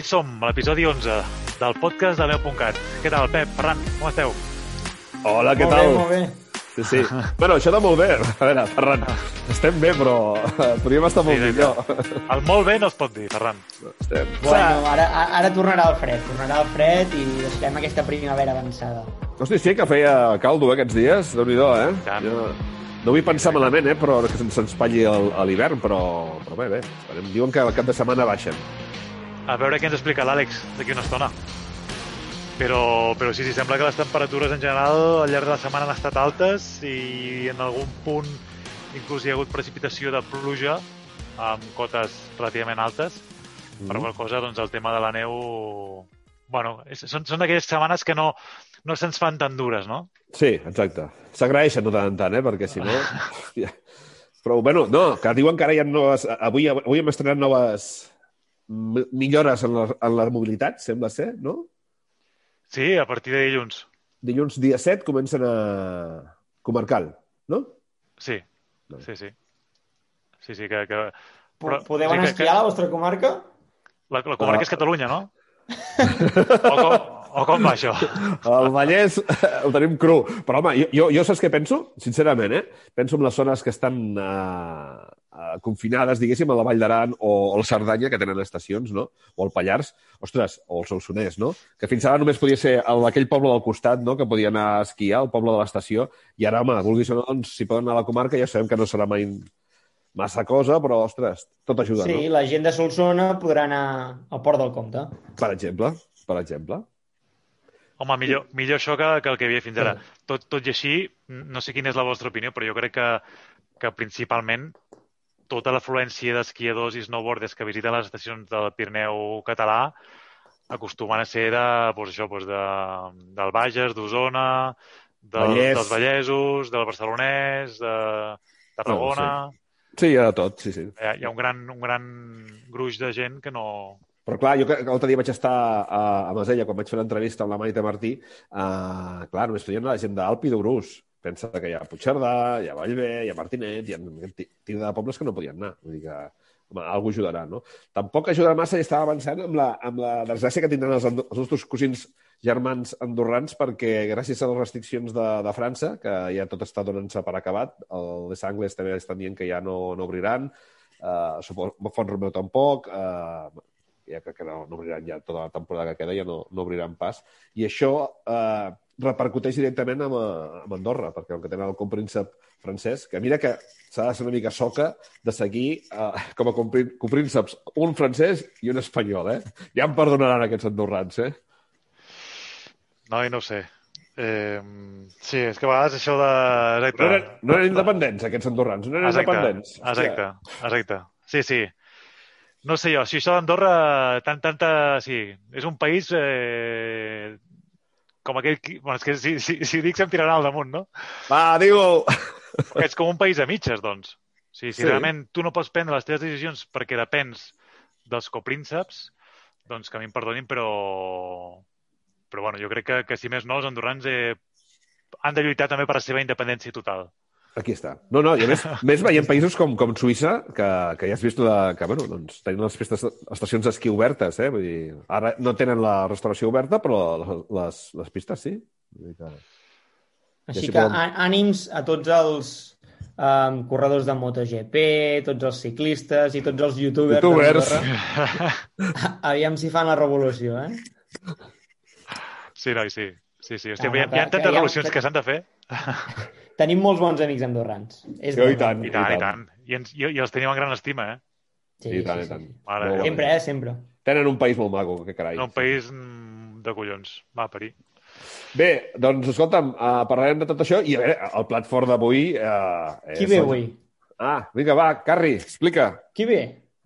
hi som, a l'episodi 11 del podcast de Leo.cat. Què tal, Pep, Ferran, com esteu? Hola, què molt tal? Bé, molt bé. Sí, sí. bueno, això de molt bé. A veure, Ferran, estem bé, però podríem estar molt Sí, millor. El molt bé no es pot dir, Ferran. Estem. Bueno, ara, ara tornarà el fred, tornarà el fred i deixarem aquesta primavera avançada. Hosti, sí que feia caldo eh, aquests dies, déu nhi eh? Tant. Jo no vull pensar malament, eh, però que se'ns espatlli el- a l'hivern, però, però bé, bé. Diuen que al cap de setmana baixen. A veure què ens explica l'Àlex d'aquí una estona. Però, però sí, sí, sembla que les temperatures en general al llarg de la setmana han estat altes i en algun punt inclús hi ha hagut precipitació de pluja amb cotes relativament altes. Mm. Per qual cosa, doncs, el tema de la neu... Bueno, és, són, són d'aquelles setmanes que no, no se'ns fan tan dures, no? Sí, exacte. S'agraeixen de tant en tant, eh? Perquè si no... hòstia. Però, bueno, no, que diuen que ara ha noves... Avui, avui hem estrenat noves millores en la, en la mobilitat, sembla ser, no? Sí, a partir de dilluns. Dilluns dia 7 comencen a... Comarcal, no? Sí, sí, sí. Sí, sí, que... que... Però, Podeu sí anar a que- esquiar a la vostra comarca? La, la comarca Ah. és Catalunya, no? o, com, o com va això? El Vallès el tenim cru. Però, home, jo, jo, jo saps què penso? Sincerament, eh? Penso en les zones que estan eh, eh, confinades, diguéssim, a la Vall d'Aran o, o la Cerdanya, que tenen estacions, no? O el Pallars, ostres, o el Solsonès, no? Que fins ara només podia ser el- aquell poble del costat, no?, que podia anar a esquiar, el poble de l'estació, i ara, home, vulguis o no, doncs, si poden anar a la comarca, ja sabem que no serà mai massa cosa, però, ostres, tot ajuda, Sí, no? la gent de Solsona podrà anar al Port del Comte. Per exemple, per exemple. Home, millor, millor això que, que el que hi havia fins ara. Tot, tot i així, no sé quina és la vostra opinió, però jo crec que, que principalment tota l'afluència d'esquiadors i snowboarders que visiten les estacions del Pirineu català acostumen a ser de, doncs això, doncs de, del Bages, d'Osona, del, Vallès. dels Vallesos, del Barcelonès, de Tarragona... Sí, hi ha de tot, sí, sí. Hi ha, hi ha un, gran, un gran gruix de gent que no... Però clar, jo l'altre dia vaig estar a, a Masella quan vaig fer l'entrevista amb la Maite Martí, uh, clar, només podien anar la gent d'Alp i d'Urús. Pensa que hi ha Puigcerdà, hi ha Vallvé, hi ha Martinet, hi ha tira de pobles que no podien anar. Vull dir que, home, algú ajudarà, no? Tampoc ajudarà massa i estava avançant amb la, amb la desgràcia que tindran els, els nostres cosins germans andorrans perquè gràcies a les restriccions de, de França, que ja tot està donant-se per acabat, els angles també estan dient que ja no, no obriran, uh, Font Romeu tampoc, uh, ja crec que no, no obriran ja tota la temporada que queda, ja no, no obriran pas. I això eh, repercuteix directament amb, eh, amb Andorra, perquè el que tenen el compríncep francès, que mira que s'ha de ser una mica soca de seguir eh, com a comprí- comprínceps un francès i un espanyol, eh? Ja em perdonaran aquests andorrans, eh? No, i no sé. Eh, sí, és que a vegades això de... Exacte. No eren, no eren independents, aquests andorrans, no eren Exacte, independents. exacte, exacte. Sí, sí. No sé jo, si això d'Andorra, tant, tanta... Sí, és un país eh, com aquell... Bueno, és que si, si, si dic se'm tiraran al damunt, no? Va, digue-ho! És com un país a mitges, doncs. O sigui, si Sí. realment tu no pots prendre les teves decisions perquè depens dels coprínceps, doncs que a mi em perdonin, però... Però bueno, jo crec que, que si més no, els andorrans eh, han de lluitar també per la seva independència total. Aquí està. No, no, i a més, més veiem països com, com Suïssa, que, que ja has vist la, que, bueno, doncs, tenen les pistes, estacions d'esquí obertes, eh? Vull dir, ara no tenen la restauració oberta, però les, les, pistes sí. Vull dir que... Així que ànims a tots els um, corredors de MotoGP, tots els ciclistes i tots els youtubers. Youtubers. Aviam si fan la revolució, eh? Sí, noi, sí. Sí, sí. Hòstia, Ah, hi, ha, hi ha que- tantes revolucions que s'han de fer. Tenim molts bons amics andorrans. És Jo, i tant. I tant, i tant. I, ens, i, i els tenim en gran estima, eh? Sí, I tant, sí, i tant. sí. Mare bé. Sempre, eh? Sempre. Tenen un país molt maco, que carai. En un país de collons. Va, parir. Bé, doncs, escolta'm, uh, parlarem de tot això i a veure, el plat fort d'avui... Uh, Qui ve avui? Ah, vinga, va, Carri, explica. Qui ve?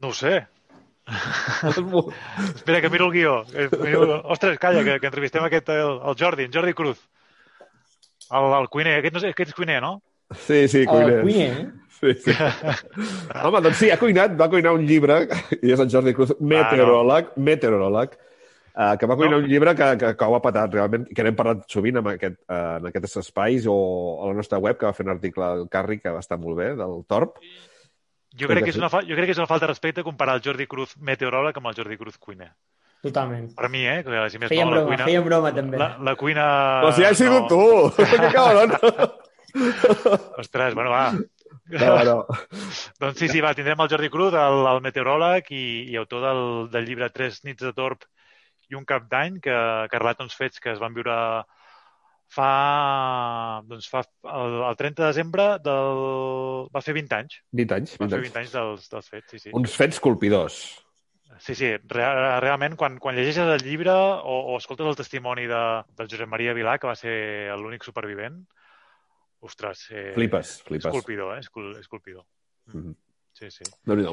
No ho sé. Espera, que miro el guió. Eh, Miro... Ostres, calla, que, que entrevistem aquest, el, el Jordi, en Jordi Cruz. El, el cuiner. Aquest, no sé, aquest és cuiner, no? Sí, sí, El cuiner. cuiner, eh? Sí, sí. Home, doncs sí, ha cuinat, va cuinar un llibre, i és en Jordi Cruz, meteoròleg, meteoròleg, uh, que va cuinar No. un llibre que, que, que ho ha patat realment, que n'hem parlat sovint en, aquest, uh, en aquests espais o a la nostra web, que va fer un article al Carri que va estar molt bé, del Torp. Jo crec, que és una, fa- jo crec que és una falta de respecte comparar el Jordi Cruz meteoròleg amb el Jordi Cruz cuiner. Totalment. Per mi, eh? Que, si més Fèiem no, la broma, cuina, fèiem broma, també. la, la cuina... Però si ha sigut tu! que cabron! Ostres, bueno, va. No, no. Doncs sí, sí, va, tindrem el Jordi Cruz, el, el meteoròleg i, i autor del, del llibre Tres nits de torb i un cap d'any, que, que relata uns fets que es van viure fa, doncs fa el, el 30 de desembre del... va fer 20 anys. 20 anys. Va 20 fer anys. 20 anys dels, dels fets, sí, sí. Uns fets colpidors. Sí, sí, real, realment, quan, quan llegeixes el llibre o, o escoltes el testimoni de, del Josep Maria Vilà, que va ser l'únic supervivent, ostres, eh, Flipes, flipes. és colpidor, eh? És, col, és colpidor. Mhm. Sí, sí. déu nhi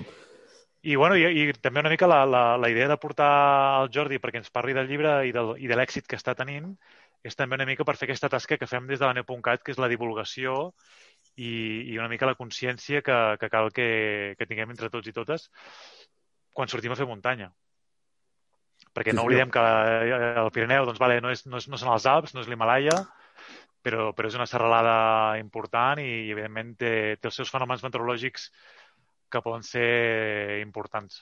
I, bueno, i, i també una mica la, la, la idea de portar el Jordi perquè ens parli del llibre i, del, i de l'èxit que està tenint és també una mica per fer aquesta tasca que fem des de la neu.cat, que és la divulgació i, i una mica la consciència que, que cal que, que tinguem entre tots i totes quan sortim a fer muntanya. Perquè no oblidem que eh, el Pirineu doncs, vale, no, és, no, és, no són els Alps, no és l'Himalaya, però, però és una serralada important i, evidentment, té, té els seus fenòmens meteorològics que poden ser importants.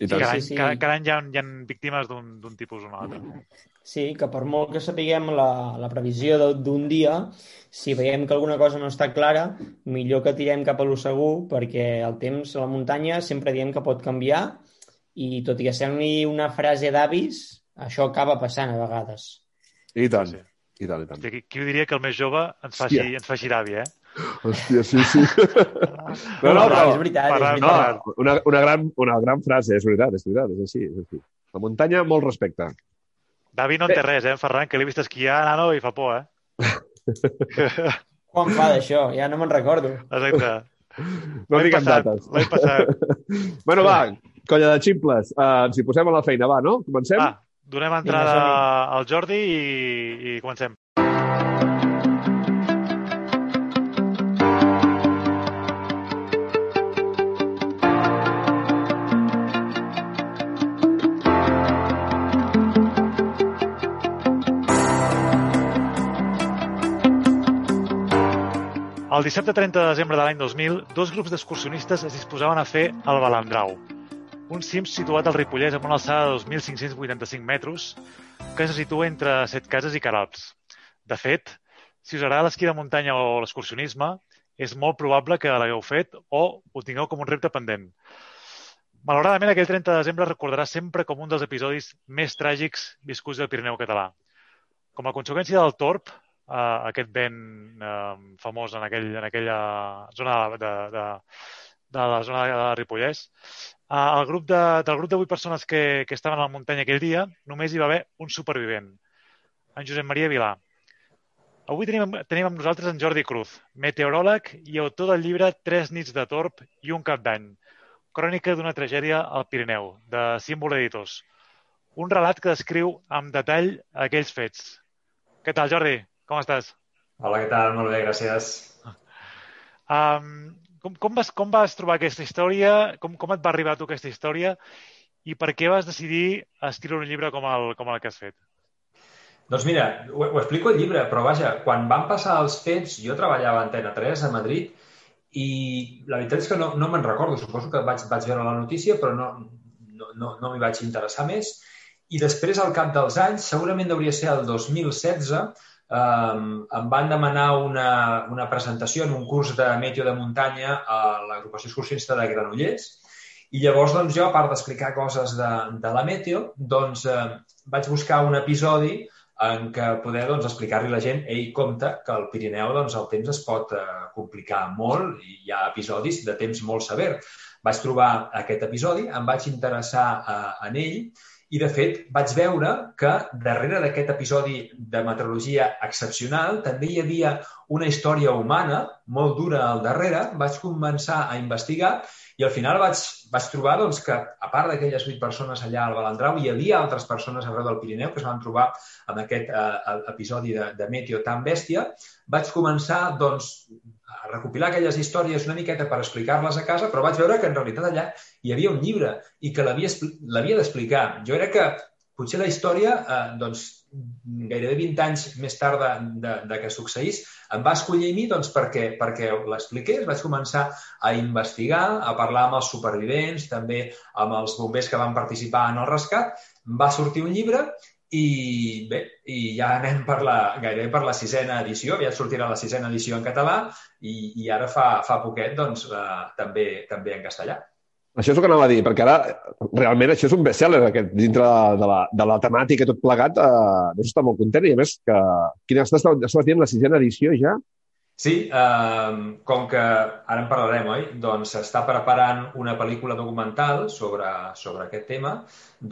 I tant. cada, Sí, any, sí. cada, cada any hi ha, hi ha víctimes d'un d'un tipus o un altre. Sí, que per molt que sapiguem la, la previsió de- d'un dia, si veiem que alguna cosa no està clara, millor que tirem cap a lo segur, perquè el temps a la muntanya sempre diem que pot canviar i tot i que sembli una frase d'avis, això acaba passant a vegades. I tant. Sí. I tant, i tant. Hòstia, qui, qui diria que el més jove ens faci, Hòstia. ens faci d'avi, eh? Hòstia, sí, sí. No, no, No, però... és veritat, és Parlant- No, veritat. una, una, gran, una gran frase, és veritat, és veritat, és així, és així. La muntanya, molt respecte. D'avi no en té res, eh, en Ferran, que l'he vist esquiar, nano, i fa por, eh? Quan fa d'això? Ja no me'n recordo. Exacte. No diguem passat, dates. L'any passat. Bueno, va, colla de ximples. Uh, ens hi posem a la feina, va, no? Comencem? Va, donem entrada al Jordi i, i comencem. El dissabte 30 de desembre de l'any 2000, dos grups d'excursionistes es disposaven a fer el Balandrau, un cim situat al Ripollès amb una alçada de 2.585 metres que se situa entre Setcases i Caralps. De fet, si us agrada l'esquí de muntanya o l'excursionisme, és molt probable que l'hagueu fet o ho tingueu com un repte pendent. Malauradament, aquell 30 de desembre es recordarà sempre com un dels episodis més tràgics viscuts del Pirineu català. Com a conseqüència del torb, eh, aquest vent eh, famós en, aquell, en aquella zona de, de, de la zona de Ripollès, eh, el grup de, del grup de 8 persones que, que estaven a la muntanya aquell dia, només hi va haver un supervivent, en Josep Maria Vilà. Avui tenim, tenim amb nosaltres en Jordi Cruz, meteoròleg i autor del llibre Tres nits de torb i un cap d'any, crònica d'una tragèdia al Pirineu, de Símbol Editors. Un relat que descriu amb detall aquells fets. Què tal, Jordi? Com estàs? Hola, què tal? Molt bé, gràcies. Um, com, com, vas, com vas trobar aquesta història? Com, com et va arribar a tu aquesta història? I per què vas decidir escriure un llibre com el, com el que has fet? Doncs mira, ho, ho explico al llibre, però vaja, quan van passar els fets, jo treballava a Antena 3 a Madrid i la veritat és que no, no me'n recordo, suposo que vaig, vaig veure la notícia, però no, no, no, no m'hi vaig interessar més. I després, al cap dels anys, segurament hauria ser el 2016, um, em van demanar una, una presentació en un curs de meteo de muntanya a l'agrupació excursionista de Granollers i llavors, doncs, jo, a part d'explicar coses de, de la meteo, doncs, eh, vaig buscar un episodi en què poder doncs, explicar-li a la gent ei, compte que al Pirineu doncs, el temps es pot eh, complicar molt i hi ha episodis de temps molt sever. Vaig trobar aquest episodi, em vaig interessar eh, en ell i, de fet, vaig veure que darrere d'aquest episodi de meteorologia excepcional també hi havia una història humana molt dura al darrere. Vaig començar a investigar i al final vaig, vaig trobar doncs, que, a part d'aquelles vuit persones allà al Balandrau, hi havia altres persones arreu del Pirineu que es van trobar en aquest eh, episodi de, de Meteo tan bèstia. Vaig començar doncs, a recopilar aquelles històries una miqueta per explicar-les a casa, però vaig veure que en realitat allà hi havia un llibre i que l'havia d'explicar. Jo era que potser la història, eh, doncs, gairebé 20 anys més tard de, de, de que succeís, em va escollir a mi doncs, perquè, perquè l'expliqués. Vaig començar a investigar, a parlar amb els supervivents, també amb els bombers que van participar en el rescat. Va sortir un llibre i bé, i ja anem per la, gairebé per la sisena edició, ja sortirà la sisena edició en català i, i ara fa, fa poquet doncs, eh, també, també en castellà. Això és el que anava a dir, perquè ara realment això és un best-seller, aquest, dintre de la, de la temàtica i tot plegat, eh, no està molt content i a més que... Quina estàs, estàs dient la sisena edició ja? Sí, eh, com que ara en parlarem, oi? Doncs s'està preparant una pel·lícula documental sobre, sobre aquest tema,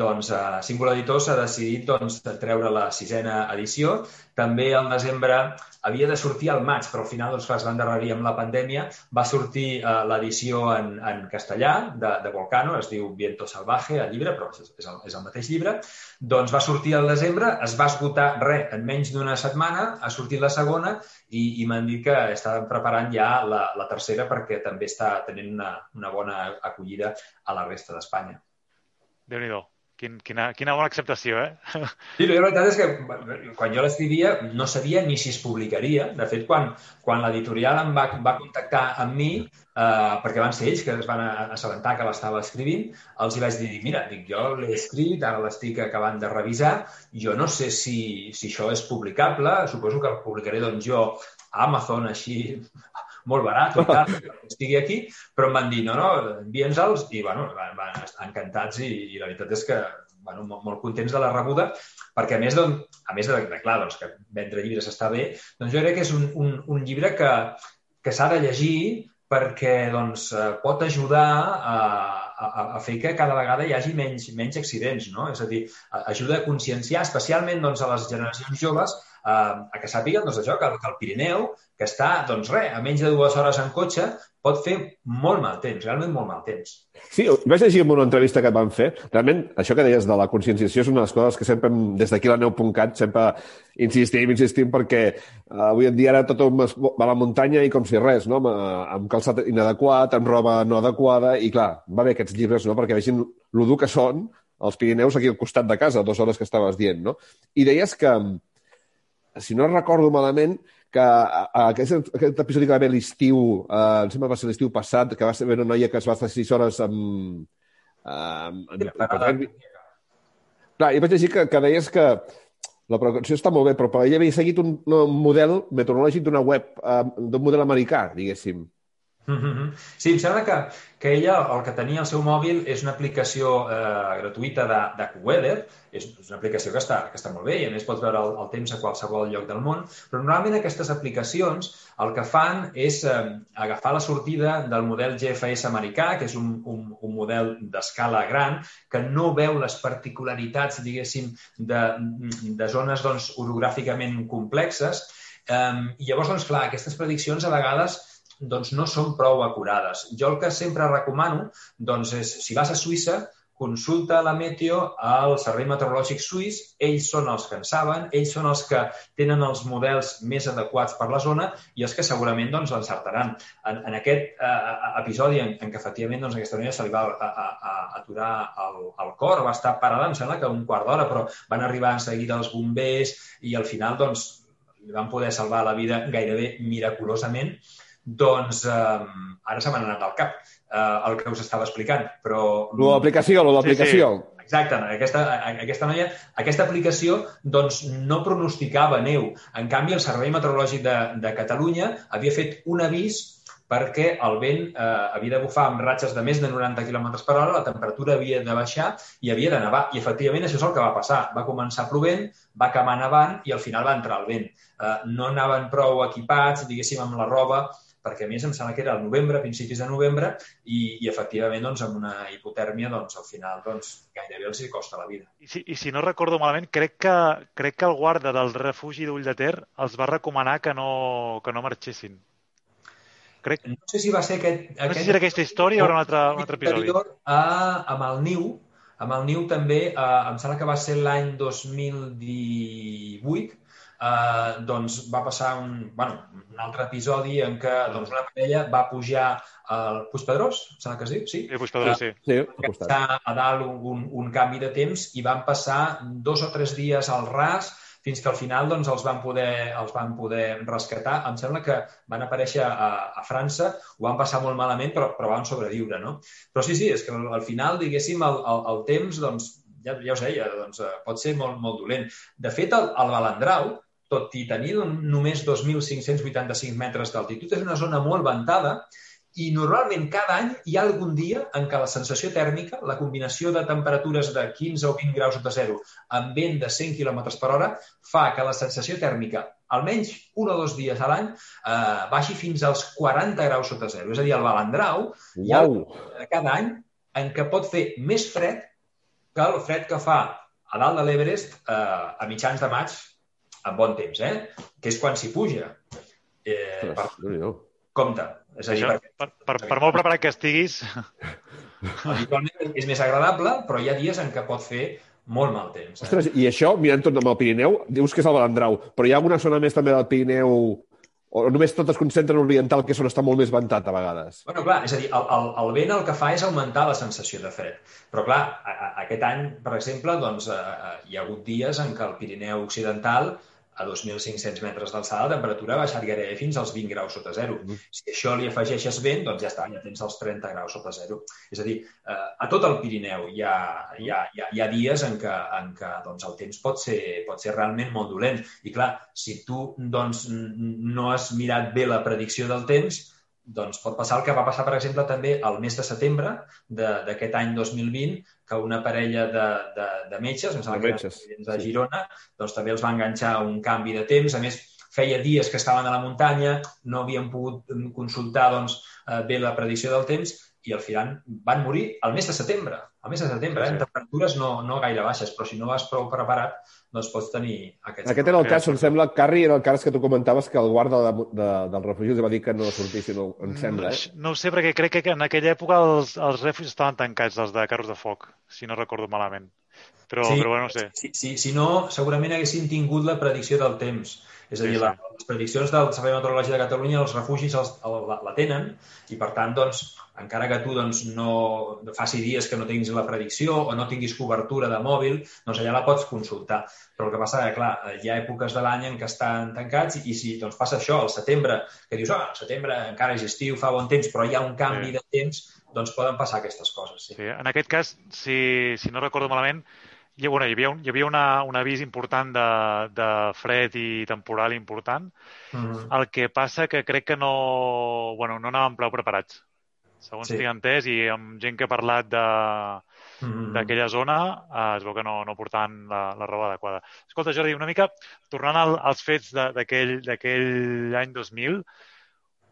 doncs eh, Singular Editors ha decidit doncs, treure la sisena edició. També al desembre havia de sortir al maig, però al final doncs, es va endarrerir amb la pandèmia. Va sortir eh, l'edició en, en castellà de, de Volcano, es diu Viento Salvaje, el llibre, però és, és, el, és el mateix llibre. Doncs va sortir al desembre, es va esgotar res en menys d'una setmana, ha sortit la segona i, i m'han dit que estaven preparant ja la, la tercera perquè també està tenint una, una bona acollida a la resta d'Espanya. déu nhi Quin, quina, quina bona acceptació, eh? Sí, la veritat és que quan jo l'escrivia no sabia ni si es publicaria. De fet, quan, quan l'editorial em va, va contactar amb mi, eh, perquè van ser ells que es van assabentar que l'estava escrivint, els hi vaig dir, mira, dic, jo l'he escrit, ara l'estic acabant de revisar, jo no sé si, si això és publicable, suposo que el publicaré doncs jo a Amazon així molt barat i tal, que estigui aquí, però em van dir, no, no, envia'ns-els, i, bueno, van, van encantats i, i la veritat és que, bueno, molt, molt contents de la rebuda, perquè a més, doncs, a més de, de clar, doncs, que vendre llibres està bé, doncs jo crec que és un, un, un llibre que, que s'ha de llegir perquè doncs, eh, pot ajudar a, a, a fer que cada vegada hi hagi menys, menys accidents, no? És a dir, ajuda a conscienciar, especialment doncs, a les generacions joves, a, que sàpiguen doncs, això, que, que el Pirineu, que està, doncs res, a menys de dues hores en cotxe, pot fer molt mal temps, realment molt mal temps. Sí, vaig llegir en una entrevista que et van fer. Realment, això que deies de la conscienciació és una de les coses que sempre, des d'aquí la neu.cat, sempre insistim, insistim, perquè uh, avui en dia ara tot va a la muntanya i com si res, no? Amb, amb calçat inadequat, amb roba no adequada, i clar, va bé aquests llibres, no?, perquè vegin lo dur que són els Pirineus aquí al costat de casa, dues hores que estaves dient, no? I deies que, si no recordo malament, que aquest, aquest episodi que va haver l'estiu, eh, em sembla que va ser l'estiu passat, que va ser una noia que es va estar 6 hores amb... amb, amb, amb Clar, i vaig llegir que, que deies que la prevenció està molt bé, però ella havia seguit un, un model meteorològic d'una web, eh, d'un model americà, diguéssim. Sí, em sembla que, que ella el que tenia al seu mòbil és una aplicació eh, gratuïta d'AccuWeather, és, és una aplicació que està, que està molt bé i a més pots veure el, el temps a qualsevol lloc del món, però normalment aquestes aplicacions el que fan és eh, agafar la sortida del model GFS americà, que és un, un, un model d'escala gran, que no veu les particularitats, diguéssim, de, de zones doncs, orogràficament complexes, eh, i llavors, doncs, clar, aquestes prediccions a vegades doncs no són prou acurades. Jo el que sempre recomano doncs és, si vas a Suïssa, consulta la meteo al Servei Meteorològic Suís, ells són els que en saben, ells són els que tenen els models més adequats per la zona i els que segurament doncs, encertaran. En, en aquest eh, episodi en, en què efectivament doncs, aquesta noia se li va a, a, a aturar el, el cor, va estar parada, em sembla que un quart d'hora, però van arribar en seguida els bombers i al final doncs, li van poder salvar la vida gairebé miraculosament doncs eh, ara se m'ha anat al cap eh, el que us estava explicant, però... L'aplicació, l'aplicació. Sí, sí. Exacte, aquesta, aquesta noia, aquesta aplicació doncs, no pronosticava neu. En canvi, el Servei Meteorològic de, de Catalunya havia fet un avís perquè el vent eh, havia de bufar amb ratxes de més de 90 km per hora, la temperatura havia de baixar i havia de nevar. I, efectivament, això és el que va passar. Va començar plovent, va acabar nevant i al final va entrar el vent. Eh, no anaven prou equipats, diguéssim, amb la roba perquè a més em sembla que era el novembre, principis de novembre, i, i efectivament doncs, amb una hipotèrmia doncs, al final doncs, gairebé els hi costa la vida. I si, I si no recordo malament, crec que, crec que el guarda del refugi d'Ull de Ter els va recomanar que no, que no marxessin. Crec... No sé si va ser aquest... No sé si era aquesta història o era un altre, un altre episodi. A, amb el Niu, amb el Niu també, eh, em sembla que va ser l'any 2018, eh, doncs va passar un, bueno, un altre episodi en què doncs, una parella va pujar al Puig Pedrós, sembla que es diu, sí? Sí, Puig Pedrós, sí. sí a, a dalt un, un, un canvi de temps i van passar dos o tres dies al ras fins que al final doncs, els, van poder, els van poder rescatar. Em sembla que van aparèixer a, a França, ho van passar molt malament, però, però van sobreviure. No? Però sí, sí, és que al, al final, diguéssim, el, el, el temps doncs, ja, ja us deia, doncs, pot ser molt, molt dolent. De fet, el, el Balandrau, tot i tenir només 2.585 metres d'altitud, és una zona molt ventada i normalment cada any hi ha algun dia en què la sensació tèrmica, la combinació de temperatures de 15 o 20 graus sota zero amb vent de 100 km per hora fa que la sensació tèrmica almenys un o dos dies a l'any eh, baixi fins als 40 graus sota zero. És a dir, al Balandrau wow. hi ha cada any en què pot fer més fred que el fred que fa a dalt de l'Everest eh, a mitjans de maig amb bon temps, eh? que és quan s'hi puja. Eh, per... Compte. És a dir, Això, per, per, per molt preparat que estiguis... Habitualment és més agradable, però hi ha dies en què pot fer molt mal temps. Eh? Ostres, i això, mirant tot amb el Pirineu, dius que és el Balandrau, però hi ha alguna zona més també del Pirineu o només tot es concentra en l'oriental, que és on està molt més ventat a vegades? Bueno, clar, és a dir, el, el, el vent el que fa és augmentar la sensació de fred. Però, clar, a, a, aquest any, per exemple, doncs, a, a, hi ha hagut dies en què el Pirineu Occidental a 2.500 metres d'alçada, la temperatura ha baixat gairebé fins als 20 graus sota zero. Mm. Si això li afegeixes vent, doncs ja està, ja tens els 30 graus sota zero. És a dir, eh, a tot el Pirineu hi ha, hi ha, hi ha, hi ha dies en què, en què doncs, el temps pot ser, pot ser realment molt dolent. I clar, si tu doncs, no has mirat bé la predicció del temps, doncs pot passar el que va passar, per exemple, també al mes de setembre d'aquest any 2020, que una parella de, de, de metges, em sembla que metges, de Girona, sí. doncs també els va enganxar un canvi de temps. A més, feia dies que estaven a la muntanya, no havien pogut consultar doncs, eh, bé la predicció del temps i al final van morir al mes de setembre. Al mes de setembre, eh? en temperatures no, no gaire baixes, però si no vas prou preparat, doncs pots tenir aquest... Aquest era el cas, em sembla, Carri, era el cas que tu comentaves que el guarda de, de, del refugi va dir que no sortissin, no, em sembla, eh? No ho sé, perquè crec que en aquella època els, els refugis estaven tancats, els de carros de foc, si no recordo malament. Però, sí, però bueno, no sé. Sí, sí, si no, segurament haguessin tingut la predicció del temps. És a dir, sí, sí. La, les prediccions del Servei Meteorològic de Catalunya, els refugis els, el, la, la tenen i, per tant, doncs, encara que tu doncs, no faci dies que no tinguis la predicció o no tinguis cobertura de mòbil, doncs allà la pots consultar. Però el que passa és que, clar, hi ha èpoques de l'any en què estan tancats i, i si doncs, passa això al setembre, que dius, ah, al setembre encara és estiu, fa bon temps, però hi ha un canvi sí. de temps, doncs poden passar aquestes coses. Sí. sí. En aquest cas, si, si no recordo malament, hi, bueno, hi havia, un, hi havia una, un avís important de, de fred i temporal important. Mm -hmm. El que passa que crec que no, bueno, no anàvem prou preparats. Segons sí. tinc entès, i amb gent que ha parlat de mm-hmm. d'aquella mm -hmm. zona, eh, es veu que no, no portaven la, la roba adequada. Escolta, Jordi, una mica, tornant al, als fets d'aquell any 2000,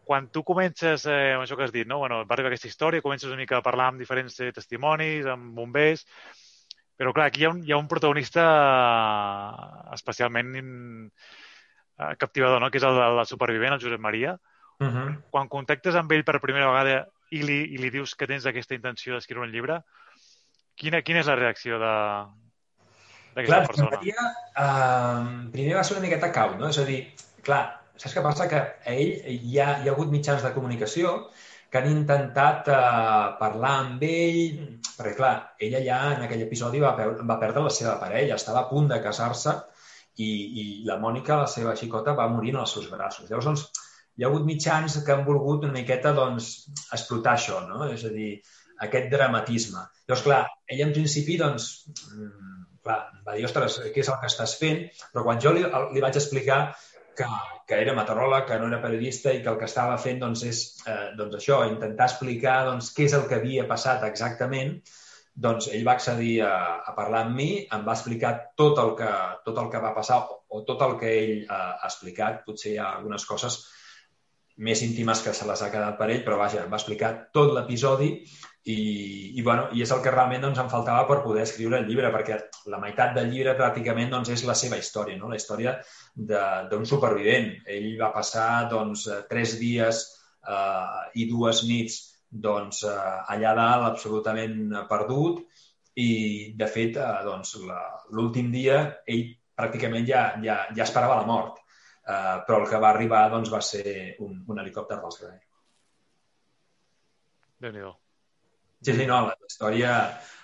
quan tu comences, eh, amb això que has dit, no? bueno, va arribar aquesta història, comences una mica a parlar amb diferents eh, testimonis, amb bombers, però, clar, aquí hi ha un, hi ha un protagonista especialment eh, captivador, no? que és el de la supervivent, el Josep Maria. Uh -huh. Quan contactes amb ell per primera vegada i li, i li dius que tens aquesta intenció d'escriure un llibre, quina, quina és la reacció de, d'aquesta persona? Clar, Maria, uh, primer va ser una miqueta cau, no? És a dir, clar, saps què passa? Que a ell hi ha, hi ha hagut mitjans de comunicació que han intentat eh, parlar amb ell, perquè, clar, ella ja en aquell episodi va, va perdre la seva parella, estava a punt de casar-se i, i la Mònica, la seva xicota, va morir en els seus braços. Llavors, doncs, hi ha hagut mitjans que han volgut una miqueta doncs, explotar això, no? És a dir, aquest dramatisme. Llavors, clar, ell en principi, doncs, mm, clar, va dir, ostres, què és el que estàs fent? Però quan jo li, li vaig explicar que, que era meteoròleg, que no era periodista i que el que estava fent doncs, és eh, doncs això, intentar explicar doncs, què és el que havia passat exactament, doncs ell va accedir a, a parlar amb mi, em va explicar tot el que, tot el que va passar o, o tot el que ell eh, ha explicat. Potser hi ha algunes coses més íntimes que se les ha quedat per ell, però vaja, va explicar tot l'episodi i, i, bueno, i és el que realment doncs, em faltava per poder escriure el llibre, perquè la meitat del llibre pràcticament doncs, és la seva història, no? la història d'un supervivent. Ell va passar doncs, tres dies eh, i dues nits doncs, eh, allà dalt absolutament perdut i, de fet, eh, doncs, l'últim dia ell pràcticament ja, ja, ja esperava la mort eh, però el que va arribar doncs, va ser un, un helicòpter dels Granell. déu nhi Sí, sí, no, la història,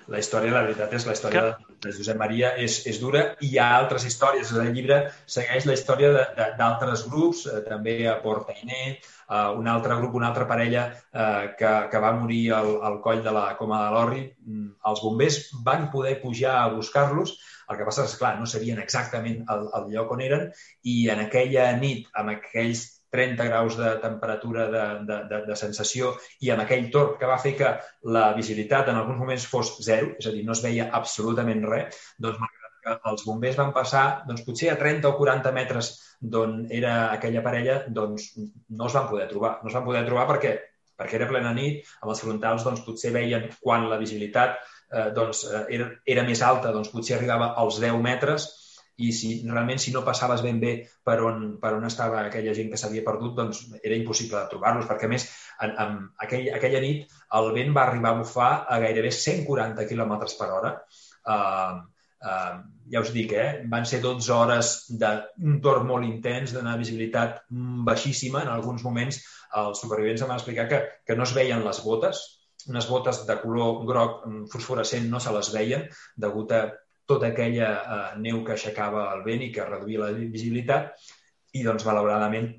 la història, la veritat és la història que... de Josep Maria és, és dura i hi ha altres històries. El llibre segueix la història d'altres grups, eh, també a Portainer, eh, un altre grup, una altra parella eh, que, que va morir al, al coll de la Coma de l'Orri. Mm, els bombers van poder pujar a buscar-los, el que passa és, clar, no sabien exactament el, el lloc on eren i en aquella nit, amb aquells 30 graus de temperatura de, de, de, de sensació i amb aquell torb que va fer que la visibilitat en alguns moments fos zero, és a dir, no es veia absolutament res, doncs malgrat que els bombers van passar doncs, potser a 30 o 40 metres d'on era aquella parella, doncs no es van poder trobar. No es van poder trobar perquè perquè era plena nit, amb els frontals doncs, potser veien quan la visibilitat eh, doncs, eh, era, era més alta, doncs potser arribava als 10 metres i si realment si no passaves ben bé per on, per on estava aquella gent que s'havia perdut, doncs era impossible trobar-los, perquè a més en, en aquell, aquella nit el vent va arribar a bufar a gairebé 140 km per hora. Uh, uh, ja us dic, eh? van ser 12 hores d'un torn molt intens, d'una visibilitat baixíssima. En alguns moments els supervivents em van explicar que, que no es veien les botes, unes botes de color groc mm, fosforescent no se les veien degut a tota aquella eh, neu que aixecava el vent i que reduïa la visibilitat. I doncs malauradament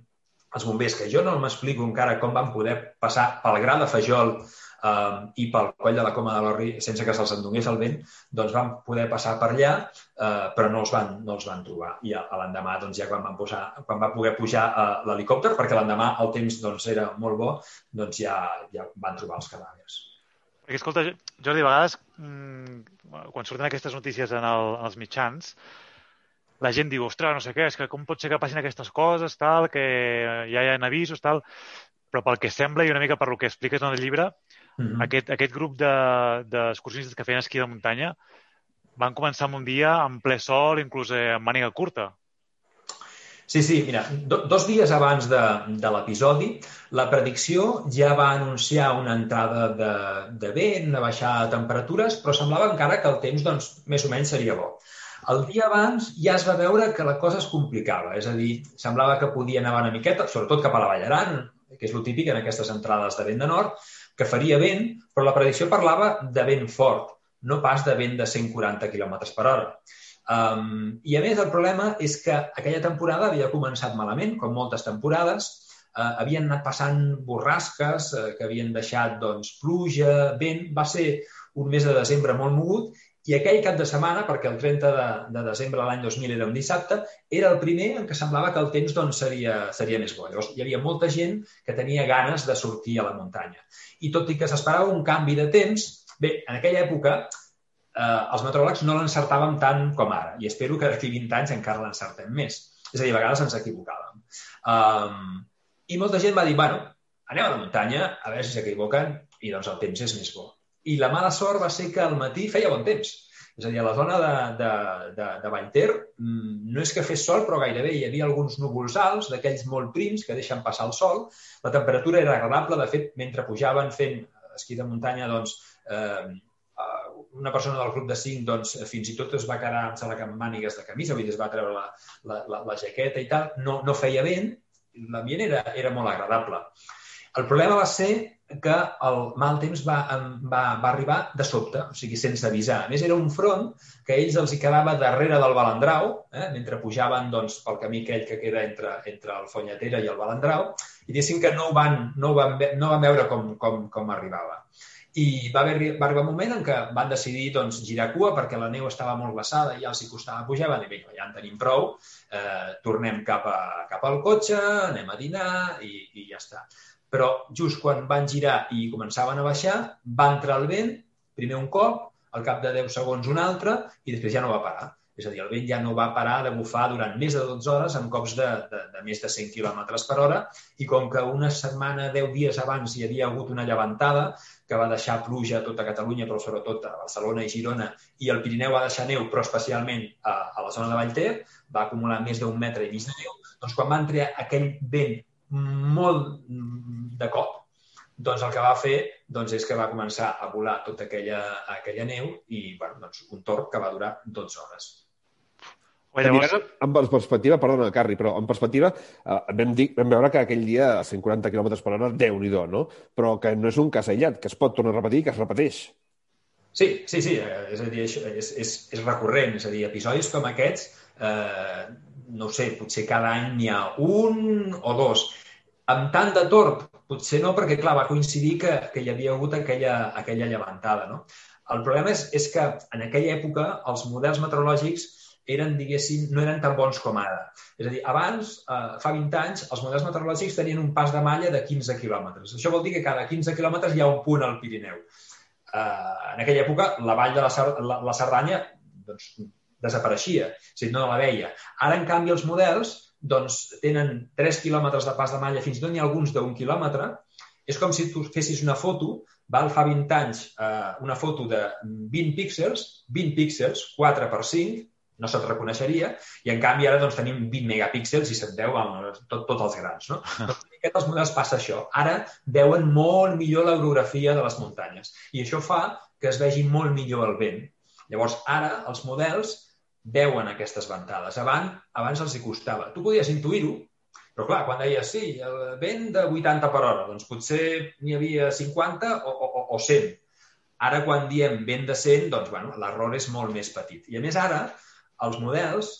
els bombers, que jo no m'explico encara com van poder passar pel gra de Fajol eh, i pel coll de la Coma de l'Orri sense que se'ls endonés el vent, doncs van poder passar per allà, eh, però no els van, no els van trobar. I l'endemà, doncs, ja quan van, posar, quan va poder pujar a l'helicòpter, perquè l'endemà el temps doncs, era molt bo, doncs ja, ja van trobar els cadàvers. Perquè, escolta, Jordi, a vegades, mmm, quan surten aquestes notícies en, el, en els mitjans, la gent diu, ostres, no sé què, és que com pot ser que passin aquestes coses, tal, que ja hi ha avisos, tal, però pel que sembla i una mica per lo que expliques en el llibre, Mm -hmm. aquest, aquest grup d'excursionistes de, que feien esquí de muntanya van començar amb un dia en ple sol, inclús eh, amb màniga curta. Sí, sí, mira, do, dos dies abans de, de l'episodi, la predicció ja va anunciar una entrada de, de vent, una baixada de temperatures, però semblava encara que el temps, doncs, més o menys seria bo. El dia abans ja es va veure que la cosa es complicava, és a dir, semblava que podia nevar una miqueta, sobretot cap a la Vall Aran, que és el típic en aquestes entrades de vent de nord, que faria vent, però la predicció parlava de vent fort, no pas de vent de 140 km per hora. Um, I a més el problema és que aquella temporada havia començat malament, com moltes temporades, uh, havien anat passant borrasques uh, que havien deixat doncs, pluja, vent, va ser un mes de desembre molt mogut i aquell cap de setmana, perquè el 30 de, de desembre de l'any 2000 era un dissabte, era el primer en què semblava que el temps doncs, seria, seria més bo. Llavors, hi havia molta gent que tenia ganes de sortir a la muntanya. I tot i que s'esperava un canvi de temps, bé, en aquella època eh, els meteoròlegs no l'encertàvem tant com ara, i espero que d'aquí 20 anys encara l'encertem més. És a dir, a vegades ens equivocàvem. Um, I molta gent va dir, bueno, anem a la muntanya, a veure si s'equivoquen, i doncs el temps és més bo i la mala sort va ser que al matí feia bon temps. És a dir, a la zona de, de, de, de Vallter mm, no és que fes sol, però gairebé hi havia alguns núvols alts, d'aquells molt prims que deixen passar el sol. La temperatura era agradable, de fet, mentre pujaven fent esquí de muntanya, doncs, eh, una persona del grup de 5 doncs, fins i tot es va quedar amb, amb mànigues de camisa, vull dir, es va treure la, la, la, la jaqueta i tal, no, no feia vent, l'ambient era, era molt agradable. El problema va ser que el mal temps va, va, va arribar de sobte, o sigui, sense avisar. A més, era un front que ells els hi quedava darrere del Balandrau, eh, mentre pujaven doncs, pel camí aquell que queda entre, entre el Fonyatera i el Balandrau, i diguéssim que no van, no van, no van veure com, com, com arribava. I va haver, va arribar un moment en què van decidir doncs, girar cua perquè la neu estava molt glaçada i ja els hi costava pujar. Van dir, vinga, ja en tenim prou, eh, tornem cap, a, cap al cotxe, anem a dinar i, i ja està. Però just quan van girar i començaven a baixar, va entrar el vent, primer un cop, al cap de 10 segons un altre, i després ja no va parar. És a dir, el vent ja no va parar de bufar durant més de 12 hores amb cops de, de, de més de 100 km per hora i com que una setmana, 10 dies abans hi havia hagut una llevantada que va deixar pluja a tota Catalunya, però sobretot a Barcelona i Girona, i el Pirineu va deixar neu, però especialment a, a la zona de Vallter, va acumular més d'un metre i mig de neu, doncs quan va entrar aquell vent molt de cop, doncs el que va fer doncs, és que va començar a volar tota aquella, aquella neu i bueno, doncs, un torb que va durar 12 hores. Bé, llavors... En perspectiva, perdona, Carri, però en perspectiva eh, vam, dir, vam veure que aquell dia a 140 km per hora, déu nhi no? Però que no és un cas aïllat, que es pot tornar a repetir que es repeteix. Sí, sí, sí, eh, és a dir, és, és, és recurrent, és a dir, episodis com aquests, eh, no sé, potser cada any n'hi ha un o dos. Amb tant de torb, potser no, perquè, clar, va coincidir que, que hi havia hagut aquella, aquella llevantada, no? El problema és, és que en aquella època els models meteorològics eren, diguéssim, no eren tan bons com ara. És a dir, abans, eh, fa 20 anys, els models meteorològics tenien un pas de malla de 15 quilòmetres. Això vol dir que cada 15 quilòmetres hi ha un punt al Pirineu. Eh, en aquella època, la vall de la, la, la Cerdanya doncs, desapareixia, és a dir, no la veia. Ara, en canvi, els models doncs, tenen 3 quilòmetres de pas de malla, fins i tot n'hi ha alguns d'un quilòmetre. És com si tu fessis una foto, val fa 20 anys eh, una foto de 20 píxels, 20 píxels, 4 per 5, no se't reconeixeria, i en canvi ara doncs, tenim 20 megapíxels i se't veu amb tot, tots els grans. No? Doncs, aquest els models passa això. Ara veuen molt millor l'orografia de les muntanyes i això fa que es vegi molt millor el vent. Llavors, ara els models veuen aquestes ventades. Abans, abans els hi costava. Tu podies intuir-ho, però clar, quan deies sí, el vent de 80 per hora, doncs potser n'hi havia 50 o, o, o 100. Ara, quan diem vent de 100, doncs, bueno, l'error és molt més petit. I a més ara, els models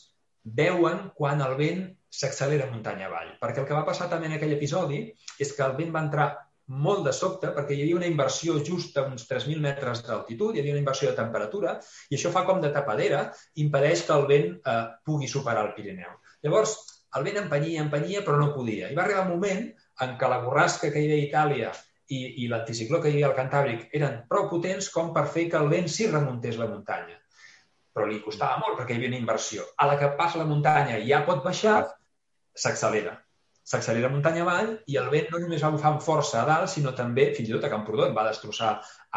veuen quan el vent s'accelera muntanya avall. Perquè el que va passar també en aquell episodi és que el vent va entrar molt de sobte perquè hi havia una inversió just a uns 3.000 metres d'altitud, hi havia una inversió de temperatura i això fa com de tapadera, impedeix que el vent eh, pugui superar el Pirineu. Llavors, el vent empenyia, empenyia, però no podia. I va arribar un moment en què la borrasca que hi havia a Itàlia i, i l'anticicló que hi havia al Cantàbric eren prou potents com per fer que el vent sí remuntés la muntanya però li costava molt perquè hi havia una inversió. A la que passa la muntanya i ja pot baixar, s'accelera. S'accelera muntanya avall i el vent no només va bufar amb força a dalt, sinó també, fins i tot a Camprodon, va destrossar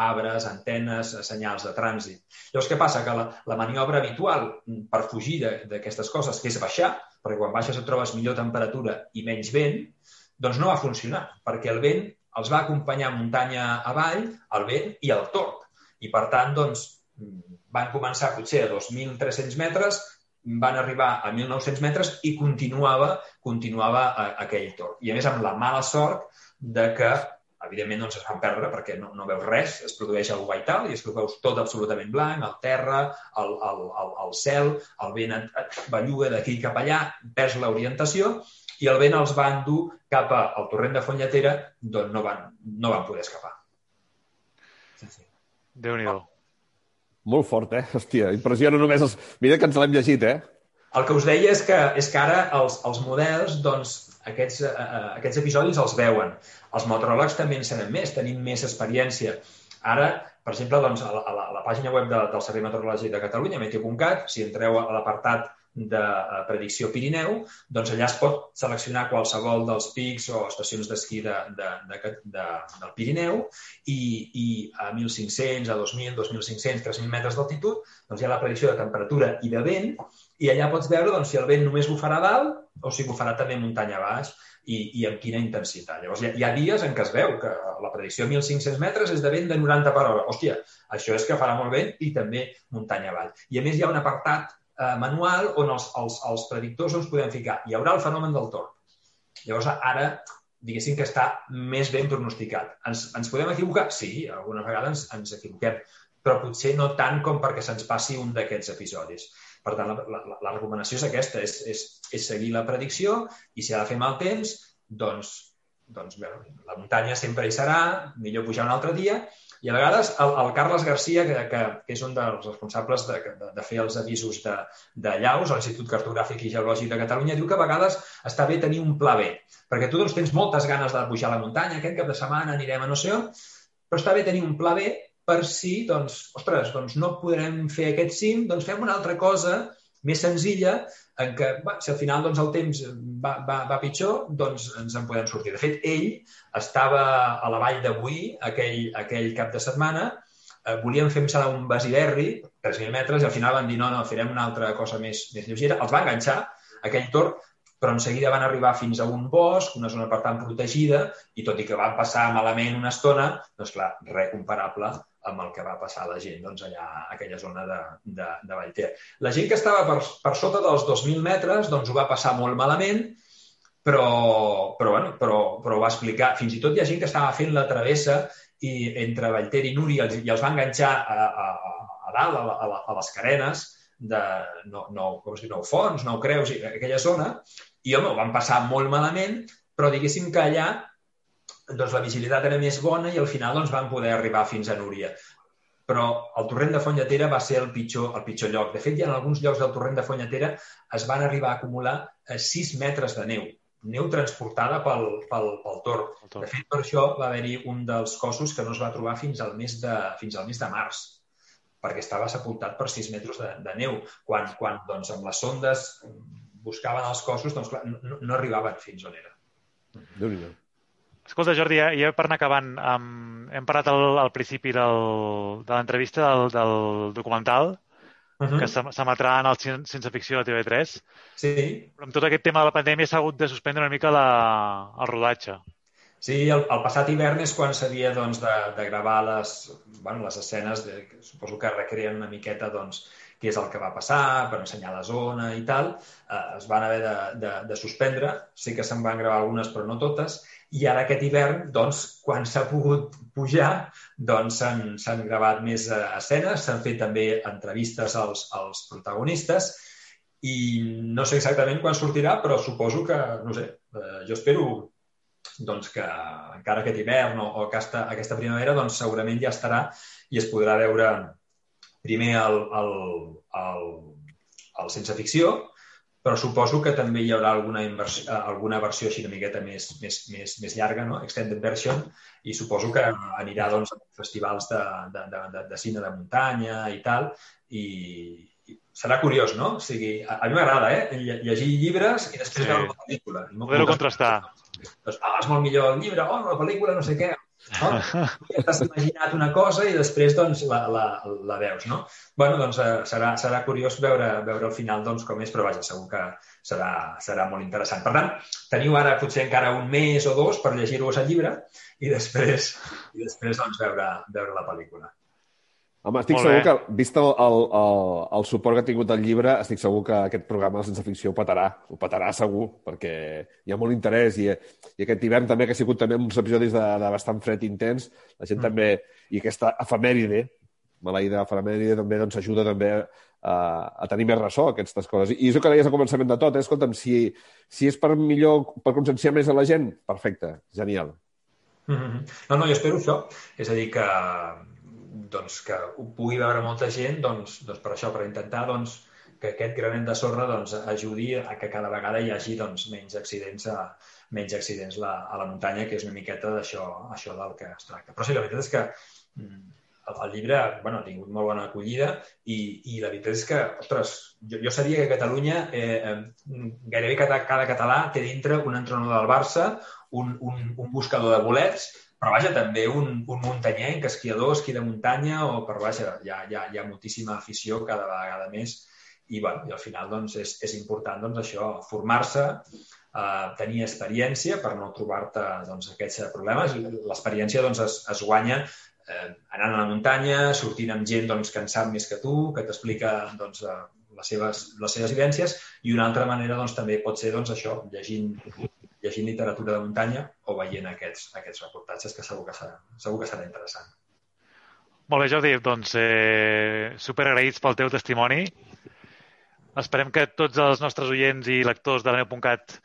arbres, antenes, senyals de trànsit. Llavors, què passa? Que la, la maniobra habitual per fugir d'aquestes coses, que és baixar, perquè quan baixes et trobes millor temperatura i menys vent, doncs no va funcionar, perquè el vent els va acompanyar muntanya avall, el vent i el torb. I, per tant, doncs, van començar potser a 2.300 metres, van arribar a 1.900 metres i continuava, continuava a, a aquell torn. I a més amb la mala sort de que evidentment doncs es van perdre perquè no, no veus res, es produeix el guaital i ho veus tot absolutament blanc, el terra, el, el, el, el cel, el vent et, et belluga d'aquí cap allà, perds l'orientació i el vent els va endur cap al torrent de Fontlletera d'on no van, no van poder escapar. Sí, sí. Déu-n'hi-do. Molt fort, eh? Hòstia, impressiona només els... Mira que ens l'hem llegit, eh? El que us deia és que, és que ara els, els models, doncs, aquests, uh, aquests episodis els veuen. Els meteoròlegs també en sabem més, tenim més experiència. Ara, per exemple, doncs, a, la, a la pàgina web de, del Servei Meteorològic de Catalunya, meteo.cat, si entreu a l'apartat de eh, predicció Pirineu, doncs allà es pot seleccionar qualsevol dels pics o estacions d'esquí de, de, de, de, del Pirineu i, i a 1.500, a 2.000, 2.500, 3.000 metres d'altitud doncs hi ha la predicció de temperatura i de vent i allà pots veure doncs, si el vent només bufarà dalt o si bufarà també muntanya baix i, i amb quina intensitat. Llavors, hi ha, hi ha dies en què es veu que la predicció a 1.500 metres és de vent de 90 per hora. Hòstia, això és que farà molt vent i també muntanya avall. I a més hi ha un apartat eh, manual on els, els, els predictors ens podem ficar. Hi haurà el fenomen del torn. Llavors, ara, diguéssim que està més ben pronosticat. Ens, ens podem equivocar? Sí, algunes vegades ens, ens equivoquem, però potser no tant com perquè se'ns passi un d'aquests episodis. Per tant, la, la, la recomanació és aquesta, és, és, és seguir la predicció i si ha de fer mal temps, doncs doncs, bé, la muntanya sempre hi serà, millor pujar un altre dia, i a vegades el, el Carles Garcia, que, que, que és un dels responsables de, de, de fer els avisos de, de llaus a l'Institut Cartogràfic i Geològic de Catalunya, diu que a vegades està bé tenir un pla B, perquè tu doncs, tens moltes ganes de pujar a la muntanya, aquest cap de setmana anirem a no sé on, però està bé tenir un pla B per si, doncs, ostres, doncs no podrem fer aquest cim, doncs fem una altra cosa més senzilla en què, va, si al final doncs, el temps va, va, va pitjor, doncs ens en podem sortir. De fet, ell estava a la vall d'avui, aquell, aquell cap de setmana, eh, volíem fer serà un basiderri, 3.000 metres, i al final van dir no, no, farem una altra cosa més, més lleugera. Els va enganxar, aquell tor, però en seguida van arribar fins a un bosc, una zona per tant protegida, i tot i que van passar malament una estona, doncs clar, res comparable amb el que va passar la gent doncs, allà a aquella zona de, de, de Vallter. La gent que estava per, per sota dels 2.000 metres doncs, ho va passar molt malament, però, però, bueno, però, però ho va explicar. Fins i tot hi ha gent que estava fent la travessa i entre Vallter i Núria i els va enganxar a, a, a dalt, a, a, a les carenes, de nou, nou, com diu, nou Fons, Nou Creus, aquella zona, i home, ho van passar molt malament, però diguéssim que allà doncs la visibilitat era més bona i al final doncs, van poder arribar fins a Núria. Però el torrent de Fontlletera va ser el pitjor, el pitjor lloc. De fet, ha en alguns llocs del torrent de Fontlletera es van arribar a acumular 6 eh, metres de neu, neu transportada pel, pel, pel tor. De fet, per això va haver-hi un dels cossos que no es va trobar fins al mes de, fins al mes de març perquè estava sepultat per 6 metres de, de neu. Quan, quan doncs, amb les sondes buscaven els cossos, doncs, clar, no, no arribaven fins on era. déu nhi Escolta, Jordi, ja, ja per anar acabant, um, hem parlat al, al principi del, de l'entrevista del, del documental uh -huh. que s'emetrà en el Sense Ficció de TV3. Sí. Però amb tot aquest tema de la pandèmia s'ha hagut de suspendre una mica la, el rodatge. Sí, el, el passat hivern és quan s'havia doncs, de, de gravar les, bueno, les escenes, de, que suposo que recreen una miqueta doncs, què és el que va passar, per ensenyar la zona i tal. Eh, es van haver de, de, de suspendre, sí que se'n van gravar algunes però no totes, i ara aquest hivern, doncs, quan s'ha pogut pujar, doncs s'han gravat més eh, escenes, s'han fet també entrevistes als, als protagonistes i no sé exactament quan sortirà, però suposo que, no sé, eh, jo espero doncs que encara aquest hivern o, o aquesta, aquesta primavera doncs segurament ja estarà i es podrà veure primer el, el, el, el sense ficció, però suposo que també hi haurà alguna, inversió, alguna versió així una miqueta més, més, més, més llarga, no? extended version, i suposo que anirà doncs, a festivals de, de, de, de cine de muntanya i tal, i, i serà curiós, no? O sigui, a, a mi m'agrada, eh? Llegir llibres i després sí. veure la pel·lícula. Poder-ho contrastar. Doncs, ah, és molt millor el llibre, oh, la pel·lícula, no sé què. No? T'has imaginat una cosa i després doncs, la, la, la veus, no? bueno, doncs eh, serà, serà curiós veure, veure el final doncs, com és, però vaja, segur que serà, serà molt interessant. Per tant, teniu ara potser encara un mes o dos per llegir-vos el llibre i després, i després doncs, veure, veure la pel·lícula. Home, estic segur que, vist el, el, el, el suport que ha tingut el llibre, estic segur que aquest programa de Sense Ficció ho petarà. Ho petarà segur, perquè hi ha molt interès i, i aquest hivern també, que ha sigut també uns episodis de, de bastant fred intens, la gent mm. també... I aquesta efemèride, maleïda efemèride, també doncs, ajuda també a, a tenir més ressò aquestes coses. I és el que deies al començament de tot, eh? escolta'm, si, si és per millor, per conscienciar més a la gent, perfecte, genial. Mm -hmm. No, no, jo espero això. És a dir, que doncs, que ho pugui veure molta gent doncs, doncs per això, per intentar doncs, que aquest granet de sorra doncs, ajudi a que cada vegada hi hagi doncs, menys accidents a, menys accidents la, a la muntanya, que és una miqueta d'això això del que es tracta. Però sí, la veritat és que mm, el, el llibre bueno, ha tingut molt bona acollida i, i la veritat és que, ostres, jo, jo sabia que a Catalunya eh, gairebé cada, cada català té dintre un entrenador del Barça, un, un, un buscador de bolets, però vaja, també un, un muntanyenc, esquiador, esquí de muntanya, o per vaja, hi ha, hi ha, hi ha moltíssima afició cada vegada més i, bueno, i al final doncs, és, és important doncs, això, formar-se, eh, tenir experiència per no trobar-te doncs, aquests problemes. L'experiència doncs, es, es guanya eh, anant a la muntanya, sortint amb gent doncs, que en sap més que tu, que t'explica doncs, eh, les, seves, les seves vivències, i una altra manera doncs, també pot ser doncs, això, llegint llegint literatura de muntanya o veient aquests, aquests reportatges que segur que serà, segur que serà interessant. Molt bé, Jordi, doncs eh, super agraïts pel teu testimoni. Esperem que tots els nostres oients i lectors de la neu.cat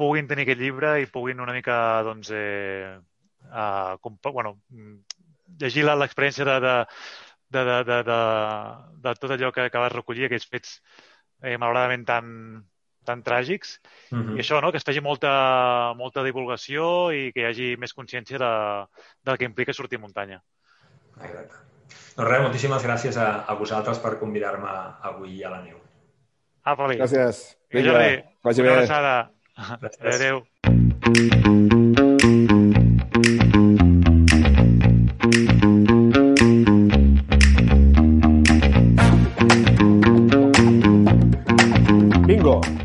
puguin tenir aquest llibre i puguin una mica, doncs, eh, com, bueno, llegir l'experiència de, de, de, de, de, de, de tot allò que, que vas recollir, aquells fets eh, malauradament tan, tan tràgics. Mm -hmm. I això, no? que es faci molta, molta divulgació i que hi hagi més consciència de, del que implica sortir a muntanya. Exacte. Doncs res, moltíssimes gràcies a, a vosaltres per convidar-me avui a la neu. Ah, Poli. Gràcies. Vinga, Jordi, vagi una bé. abraçada. Gràcies. Adéu.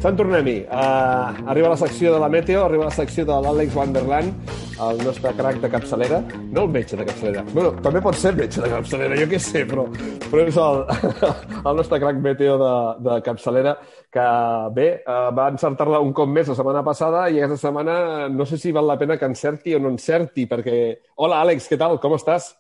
Sant Tornem-hi. Uh, arriba la secció de la Meteo, arriba la secció de l'Àlex Wanderland, el nostre crac de capçalera. No el metge de capçalera. Bueno, també pot ser metge de capçalera, jo què sé, però, però és el, el nostre crac Meteo de, de capçalera, que bé, uh, va encertar-la un cop més la setmana passada i aquesta setmana no sé si val la pena que encerti o no encerti, perquè... Hola, Àlex, què tal? Com estàs?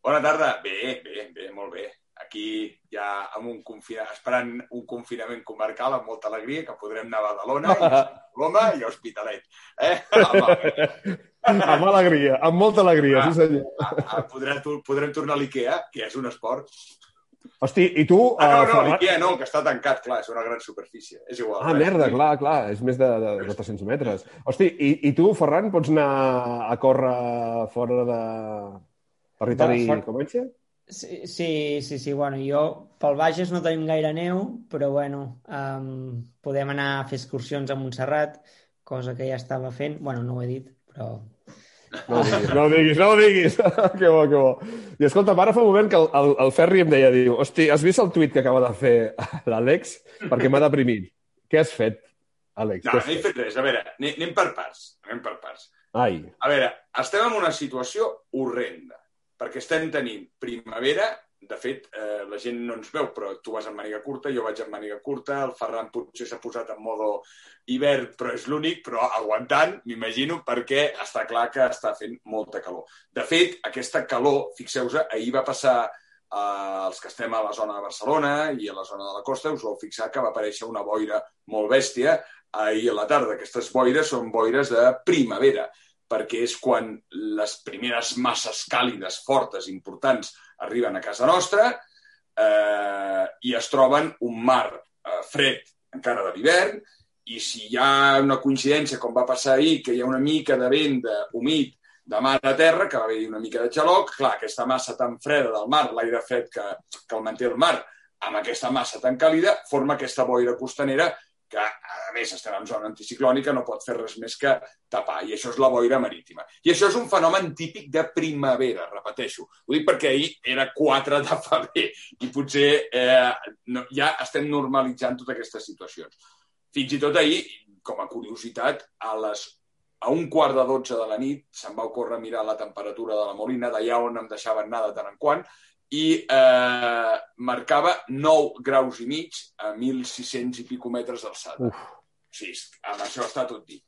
Bona tarda. Bé, bé, bé, molt bé. Aquí ja amb un confina... esperant un confinament comarcal amb molta alegria, que podrem anar a Badalona, i a Coloma i a Hospitalet. Eh? Amb alegria, amb molta alegria, sí senyor. A, a, podrem, podrem tornar a l'IKEA, que és un esport. Hosti, i tu... Ah, no, eh, no, Ferran- l'IKEA no, que està tancat, clar, és una gran superfície. És igual. Ah, res. merda, clar, clar, és més de, de 400 metres. Hosti, i, i tu, Ferran, pots anar a córrer fora de territori De fora- Comanche? Sí, sí, sí, sí, bueno, jo pel Bages no tenim gaire neu, però bueno, um, podem anar a fer excursions a Montserrat, cosa que ja estava fent, bueno, no ho he dit, però... No ho diguis, no ho diguis, no ho diguis. que bo, que bo. I escolta, ara fa un moment que el, el, el Ferri em deia, diu, hosti, has vist el tuit que acaba de fer l'Àlex? Perquè m'ha deprimit. Què has fet, Àlex? No, no he fet? res. A veure, anem per parts. Anem per parts. Ai, A veure, estem en una situació horrenda, perquè estem tenint primavera, de fet, eh, la gent no ens veu, però tu vas amb màniga curta, jo vaig amb màniga curta, el Ferran potser s'ha posat en modo hivern, però és l'únic, però aguantant, m'imagino, perquè està clar que està fent molta calor. De fet, aquesta calor, fixeu-vos, ahir va passar eh, els que estem a la zona de Barcelona i a la zona de la costa, us vau fixar que va aparèixer una boira molt bèstia ahir a la tarda. Aquestes boires són boires de primavera, perquè és quan les primeres masses càlides, fortes, importants, arriben a casa nostra eh, i es troben un mar eh, fred encara de l'hivern i si hi ha una coincidència, com va passar ahir, que hi ha una mica de vent de, humit de mar a terra, que va haver-hi una mica de xaloc, clar, aquesta massa tan freda del mar, l'aire fred que, que el manté el mar, amb aquesta massa tan càlida, forma aquesta boira costanera que, a més, estem en zona anticiclònica, no pot fer res més que tapar, i això és la boira marítima. I això és un fenomen típic de primavera, repeteixo. Ho dic perquè ahir era 4 de febrer i potser eh, no, ja estem normalitzant totes aquestes situacions. Fins i tot ahir, com a curiositat, a les a un quart de 12 de la nit se'm va ocórrer mirar la temperatura de la Molina, d'allà on em deixaven anar de tant en quant, i eh, marcava 9 graus i mig a 1.600 i pico metres d'alçada. Sí, amb això està tot dit.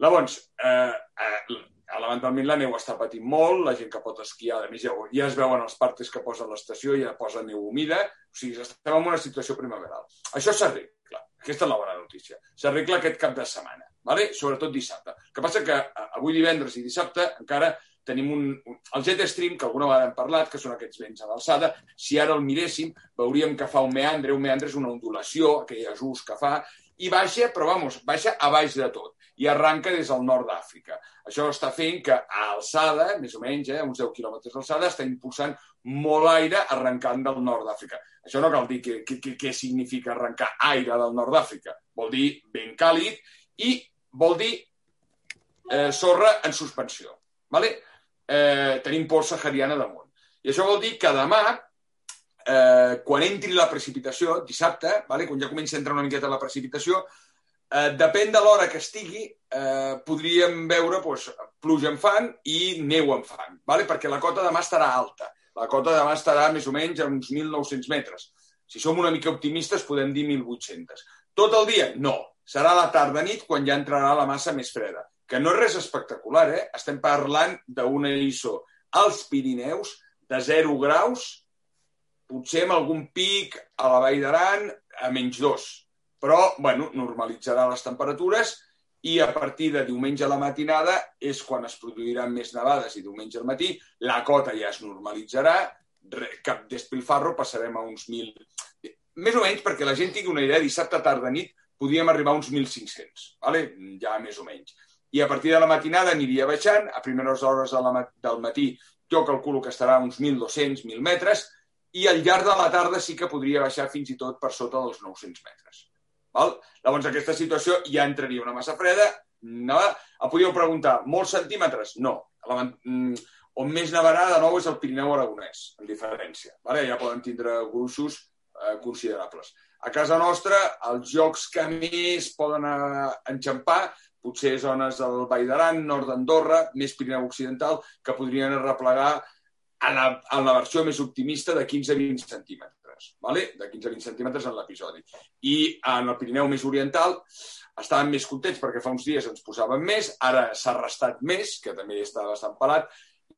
Llavors, eh, eh, elementalment la neu està patint molt, la gent que pot esquiar, a més ja, ja es veuen els partes que posen l'estació, ja posa neu humida, o sigui, estem en una situació primaveral. Això s'arregla, aquesta és la bona notícia. S'arregla aquest cap de setmana, vale? sobretot dissabte. El que passa que eh, avui divendres i dissabte encara tenim un, un, el jet stream, que alguna vegada hem parlat, que són aquests vents a l'alçada, si ara el miréssim, veuríem que fa un meandre, un meandre és una ondulació, aquell ajust que fa, i baixa, però vamos, baixa a baix de tot, i arranca des del nord d'Àfrica. Això està fent que a alçada, més o menys, eh, uns 10 quilòmetres d'alçada, està impulsant molt aire arrencant del nord d'Àfrica. Això no cal dir què, què, què significa arrencar aire del nord d'Àfrica. Vol dir vent càlid i vol dir eh, sorra en suspensió. Vale? Eh, tenim por sahariana damunt. I això vol dir que demà, eh, quan entri la precipitació, dissabte, vale? quan ja comença a entrar una miqueta la precipitació, eh, depèn de l'hora que estigui, eh, podríem veure pues, pluja en fang i neu en fang, vale? perquè la cota demà estarà alta. La cota demà estarà més o menys a uns 1.900 metres. Si som una mica optimistes, podem dir 1.800. Tot el dia? No. Serà la tarda-nit quan ja entrarà la massa més freda. Que no és res espectacular, eh? Estem parlant d'una ISO als Pirineus de 0 graus, potser amb algun pic a la Vall d'Aran a menys 2. Però, bueno, normalitzarà les temperatures i a partir de diumenge a la matinada és quan es produiran més nevades i diumenge al matí la cota ja es normalitzarà, cap despilfarro, passarem a uns 1.000... Més o menys, perquè la gent tingui una idea, dissabte tarda nit podíem arribar a uns 1.500, vale? ja més o menys. I a partir de la matinada aniria baixant, a primeres hores de la, del matí jo calculo que estarà a uns 1.200, 1.000 metres, i al llarg de la tarda sí que podria baixar fins i tot per sota dels 900 metres. Val? Llavors, aquesta situació ja entraria una massa freda. Em podíeu preguntar, molts centímetres? No. La, mm, on més nevarà de nou és el Pirineu Aragonès, en diferència. Vale? Ja poden tindre gruixos eh, considerables. A casa nostra, els jocs que més poden eh, enxampar potser zones del Vall d'Aran, nord d'Andorra, més Pirineu Occidental, que podrien arreplegar en la, en la versió més optimista de 15-20 centímetres, vale? de 15-20 centímetres en l'episodi. I en el Pirineu més oriental estàvem més contents perquè fa uns dies ens posaven més, ara s'ha restat més, que també està bastant pelat,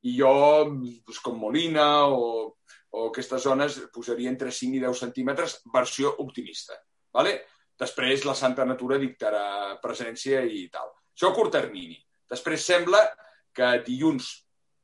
i jo, doncs, com Molina o, o aquestes zones, posaria entre 5 i 10 centímetres, versió optimista. Vale? Després la santa natura dictarà presència i tal. Això a curt termini. Després sembla que dilluns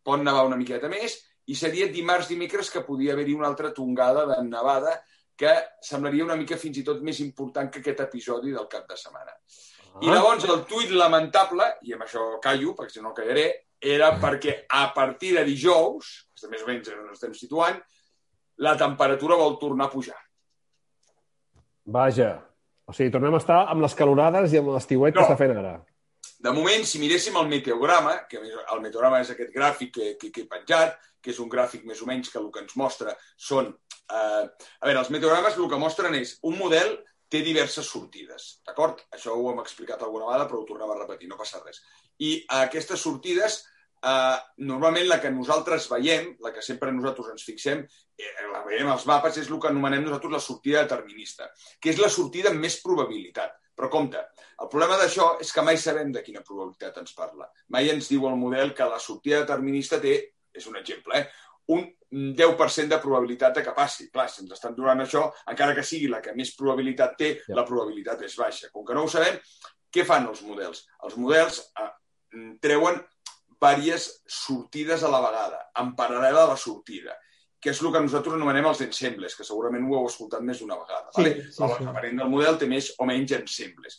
pot nevar una miqueta més i seria dimarts, dimecres, que podia haver-hi una altra tongada de nevada que semblaria una mica fins i tot més important que aquest episodi del cap de setmana. Ah. I llavors el tuit lamentable, i amb això callo, perquè si no callaré, era perquè a partir de dijous, que més o menys on estem situant, la temperatura vol tornar a pujar. Vaja. O sigui, tornem a estar amb les calorades i amb l'estiuet no. que està fent ara. De moment, si miréssim el meteograma, que el meteograma és aquest gràfic que, que, que he penjat, que és un gràfic més o menys que el que ens mostra són... Eh, a veure, els meteogrames el que mostren és un model té diverses sortides, d'acord? Això ho hem explicat alguna vegada, però ho tornem a repetir, no passa res. I aquestes sortides, eh, normalment la que nosaltres veiem, la que sempre nosaltres ens fixem, eh, la veiem als mapes, és el que anomenem nosaltres la sortida determinista, que és la sortida amb més probabilitat. Però compte, el problema d'això és que mai sabem de quina probabilitat ens parla. Mai ens diu el model que la sortida determinista té és un exemple, eh? un 10% de probabilitat de que passi. Clar, si ens estan donant això, encara que sigui la que més probabilitat té, ja. la probabilitat és baixa. Com que no ho sabem, què fan els models? Els models eh, treuen diverses sortides a la vegada, en paral·lel a la sortida que és el que nosaltres anomenem els ensembles, que segurament ho heu escoltat més d'una vegada. Sí, vale? sí, sí. Depenent del model té més o menys ensembles.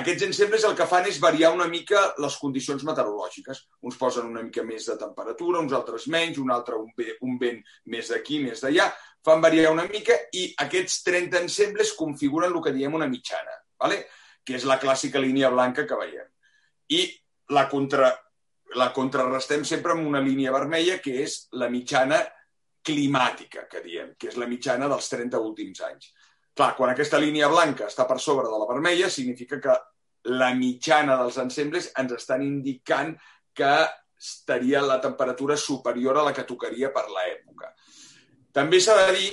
Aquests ensembles el que fan és variar una mica les condicions meteorològiques. Uns posen una mica més de temperatura, uns altres menys, un altre un, vent, un vent més d'aquí, més d'allà. Fan variar una mica i aquests 30 ensembles configuren el que diem una mitjana, ¿vale? que és la clàssica línia blanca que veiem. I la, contra, la contrarrestem sempre amb una línia vermella, que és la mitjana climàtica, que diem, que és la mitjana dels 30 últims anys. Clar, quan aquesta línia blanca està per sobre de la vermella, significa que la mitjana dels ensembles ens estan indicant que estaria la temperatura superior a la que tocaria per l'època. També s'ha de dir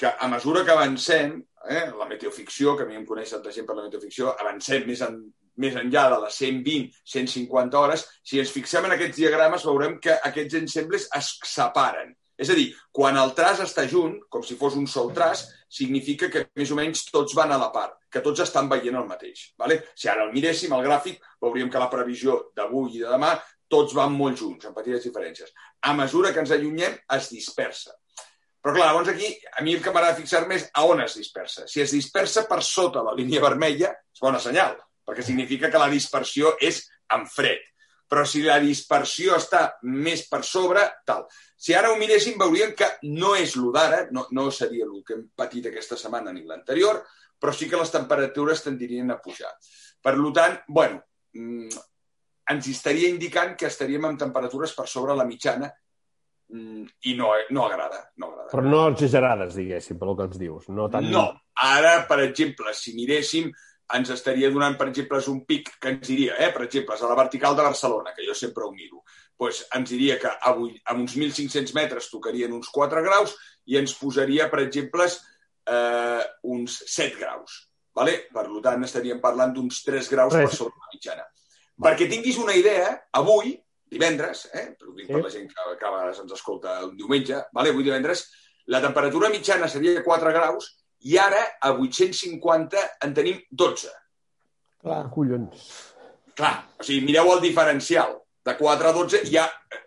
que a mesura que avancem, eh, la meteoficció, que a mi em coneix tanta gent per la meteoficció, avancem més, en, més enllà de les 120, 150 hores, si ens fixem en aquests diagrames veurem que aquests ensembles es separen. És a dir, quan el traç està junt, com si fos un sol traç, significa que més o menys tots van a la part, que tots estan veient el mateix. Vale? Si ara el miréssim, el gràfic, veuríem que la previsió d'avui i de demà tots van molt junts, amb petites diferències. A mesura que ens allunyem, es dispersa. Però clar, llavors aquí a mi el que m'agrada fixar més a on es dispersa. Si es dispersa per sota la línia vermella, és bona senyal, perquè significa que la dispersió és en fred però si la dispersió està més per sobre, tal. Si ara ho miréssim, veuríem que no és el d'ara, no, no seria el que hem patit aquesta setmana ni l'anterior, però sí que les temperatures tendirien a pujar. Per tant, bueno, mm, ens estaria indicant que estaríem amb temperatures per sobre la mitjana mm, i no, no agrada, no agrada. Però no exagerades, diguéssim, pel que ens dius. No, tant... no. Ara, per exemple, si miréssim ens estaria donant, per exemple, un pic que ens diria, eh, per exemple, a la vertical de Barcelona, que jo sempre ho miro, doncs ens diria que avui, amb uns 1.500 metres tocarien uns 4 graus i ens posaria, per exemple, eh, uns 7 graus. Vale? Per tant, estaríem parlant d'uns 3 graus Res. per sobre la mitjana. Perquè tinguis una idea, avui, divendres, eh, però ho dic sí. per la gent que, que ens escolta un diumenge, vale? avui divendres, la temperatura mitjana seria 4 graus i ara, a 850, en tenim 12. Clar, collons. clar, o sigui, mireu el diferencial. De 4 a 12 ja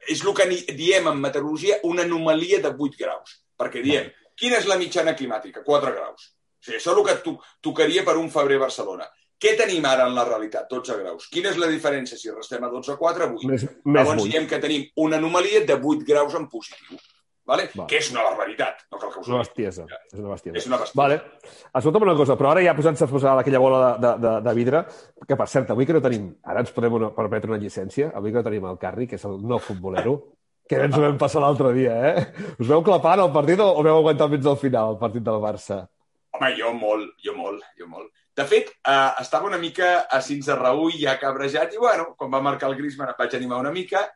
és el que diem en meteorologia una anomalia de 8 graus. Perquè diem, quina és la mitjana climàtica? 4 graus. O sigui, això és el que to tocaria per un febrer a Barcelona. Què tenim ara en la realitat? 12 graus. Quina és la diferència si restem a 12 a 4 a 8? Més, més Llavors 8. diem que tenim una anomalia de 8 graus en positiu. Vale? Va. Que és una barbaritat. No cal que us una bestiesa. És una bestiesa. És una bestiesa. Vale. Escolta'm una cosa, però ara ja posant-se a posar aquella bola de, de, de, vidre, que per cert, avui que no tenim, ara ens podem una, permetre una llicència, avui que no tenim el Carri, que és el no futbolero, que ens ho vam passar l'altre dia, eh? Us veu clapant el partit o, o veu aguantar fins al final, el partit del Barça? Home, jo molt, jo molt, jo molt. De fet, eh, estava una mica a cins de Raúl, ja cabrejat, i bueno, quan va marcar el Griezmann em vaig animar una mica.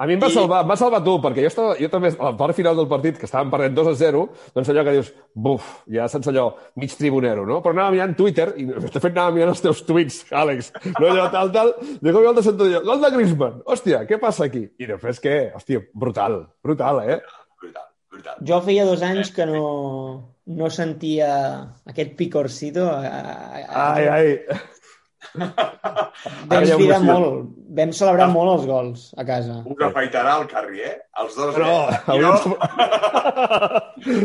A mi em va, I- salvar, em va salvar tu, perquè jo, estava, jo també, a la part final del partit, que estàvem perdent 2 a 0, doncs allò que dius, buf, ja saps allò, mig tribunero, no? Però anava mirant Twitter, i de fet anava mirant els teus tuits, Àlex, no allò tal, tal, i de cop i volta sento allò, gol de Griezmann, hòstia, què passa aquí? I després què? Hòstia, brutal, brutal, eh? Brutal, brutal. Jo feia dos anys que no, no sentia aquest picorcito. Ai, ai. Vam emoció. molt. Vam celebrar molt els gols a casa. Us afaitarà el Carri, eh? Els dos, No, eh? I no,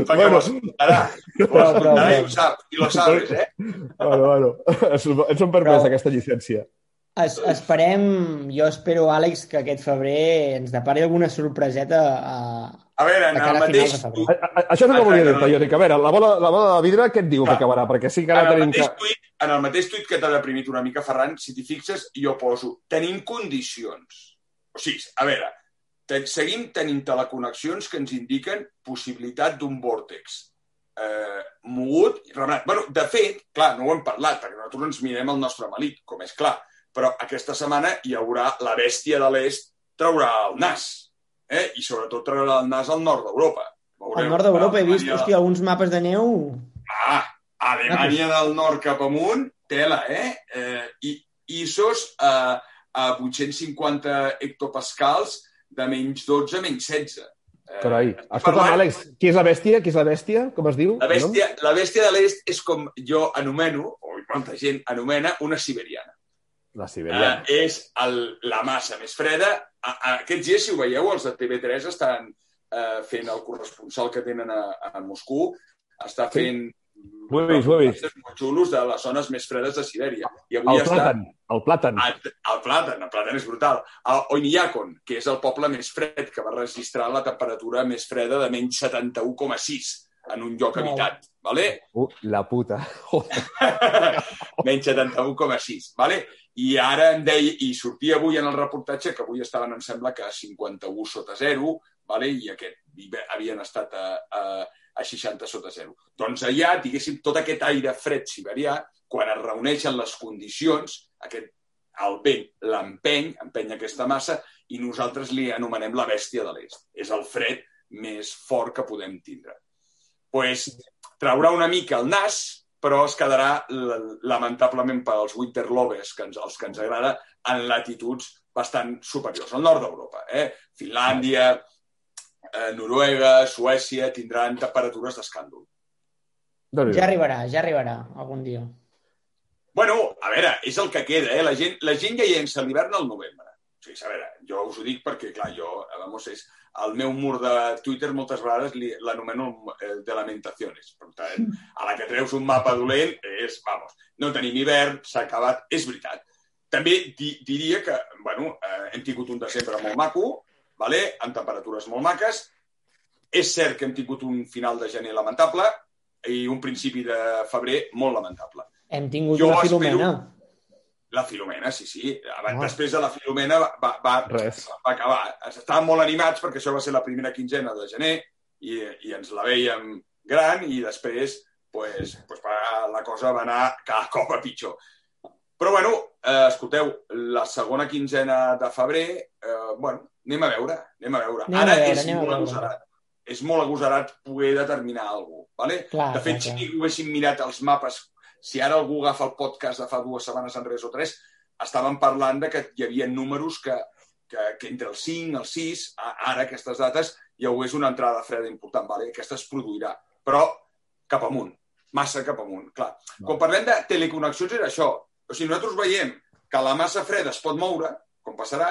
perquè Bueno. ho escoltarà. Ho Però, però, escoltarà i però. ho sap. I lo sabes, eh? Bueno, bueno, ens, ens han permès Però- aquesta llicència. Es, esperem, jo espero, Àlex, que aquest febrer ens depari alguna sorpreseta a, A veure, en el mateix... febrer. A, a, això és el que volia jo. Dic, a veure, la bola, la bola de vidre, què et diu que Clar. acabarà? Perquè sí que En ara el, tenim que... tuit, en el mateix tuit que t'ha deprimit una mica, Ferran, si t'hi fixes, jo poso, tenim condicions. O sigui, a veure, ten, seguim tenint teleconnexions que ens indiquen possibilitat d'un vòrtex eh, mogut i remenat. Bueno, de fet, clar, no ho hem parlat, perquè nosaltres ens mirem el nostre malic, com és clar, però aquesta setmana hi haurà la bèstia de l'est traurà el nas, eh? i sobretot traurà el nas al nord d'Europa. Al nord d'Europa he vist, hòstia, alguns mapes de neu... Ah, Alemanya del nord cap amunt, tela, eh? eh i ISOs a, a 850 hectopascals de menys 12 a menys 16. Eh, Carai. estic Escolta'm, parlant- Àlex, qui és la bèstia? Qui és la bèstia? Com es diu? La bèstia, la bèstia de l'est és com jo anomeno, o molta gent anomena, una siberiana. La Siberiana. Eh, és el, la massa més freda. A, a, aquests dies, si ho veieu, els de TV3 estan eh, fent el corresponsal que tenen a, a Moscou, està Sí. fent Ho he vist, ho he vist. molt xulos de les zones més fredes de Sibèria. I avui El està plàtan, el plàtan. el, el plàtan, el plàtan és brutal. A Oyniyakon, que és el poble més fred, que va registrar la temperatura més freda de menys 71,6 en un lloc habitat. Vale? Uh, la puta. Menys 71,6. Vale? I ara em deia, i sortia avui en el reportatge que avui estaven, em sembla, que a 51 sota 0, vale? i aquest i havien estat a, a, a 60 sota 0. Doncs allà, diguéssim, tot aquest aire fred siberià, quan es reuneixen les condicions, aquest, el vent l'empeny, empeny aquesta massa, i nosaltres li anomenem la bèstia de l'est. És el fred més fort que podem tindre. pues, traurà una mica el nas, però es quedarà, lamentablement, per als winterlovers, que ens, els que ens agrada, en latituds bastant superiors, al nord d'Europa. Eh? Finlàndia, eh, Noruega, Suècia, tindran temperatures d'escàndol. Ja arribarà, ja arribarà algun dia. Bueno, a veure, és el que queda, eh? La gent, la gent ja llença l'hivern al novembre. Sigui, a veure, jo us ho dic perquè, clar, jo, vamos, és, el meu mur de Twitter moltes vegades l'anomeno eh, de lamentaciones. Per tant, a la que treus un mapa dolent és, vamos, no tenim hivern, s'ha acabat, és veritat. També di, diria que, bueno, eh, hem tingut un desembre molt maco, vale? amb temperatures molt maques. És cert que hem tingut un final de gener lamentable i un principi de febrer molt lamentable. Hem tingut Jo una espero- filomena. La Filomena, sí, sí. Abans, Ah. Després de la Filomena va, va, va, Res. va acabar. Estàvem molt animats perquè això va ser la primera quinzena de gener i, i ens la veiem gran i després pues, pues, va, la cosa va anar cada cop a pitjor. Però, bueno, eh, escolteu, la segona quinzena de febrer, eh, bueno, anem a veure, anem a veure. Anem a Ara veure, és a molt veure. agosarat. És molt agosarat poder determinar alguna cosa. Vale? Clar, de fet, clar, clar. si haguéssim mirat els mapes, si ara algú agafa el podcast de fa dues setmanes enrere o tres, estàvem parlant de que hi havia números que, que, que entre el 5 el 6, a- ara aquestes dates, hi hagués una entrada freda important. Vale? Aquesta es produirà, però cap amunt, massa cap amunt. Clar. Quan parlem de teleconnexions era això. O sigui, nosaltres veiem que la massa freda es pot moure, com passarà,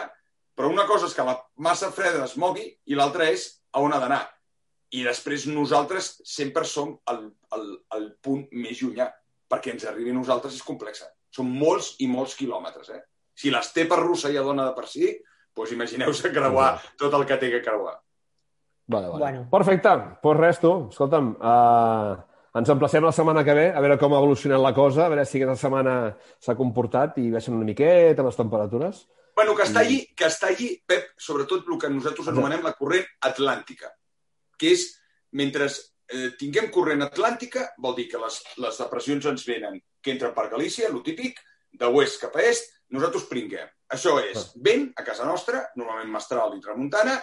però una cosa és que la massa freda es mogui i l'altra és a on ha d'anar. I després nosaltres sempre som el, el, el punt més llunyà, perquè ens arribi a nosaltres és complexa. Són molts i molts quilòmetres. Eh? Si l'estepa russa ja dona de per si, doncs imagineu-se creuar tot el que té que creuar. Vale, vale. Bueno. Perfecte. Doncs pues res, tu. Escolta'm, uh, ens emplacem la setmana que ve a veure com ha evolucionat la cosa, a veure si aquesta setmana s'ha comportat i baixen una miqueta les temperatures. Bueno, que està allí, que està allí, Pep, sobretot el que nosaltres anomenem la corrent atlàntica, que és, mentre eh, tinguem corrent atlàntica, vol dir que les, les depressions ens venen, que entren per Galícia, lo típic, de oest cap a est, nosaltres pringuem. Això és vent a casa nostra, normalment mestral i tramuntana,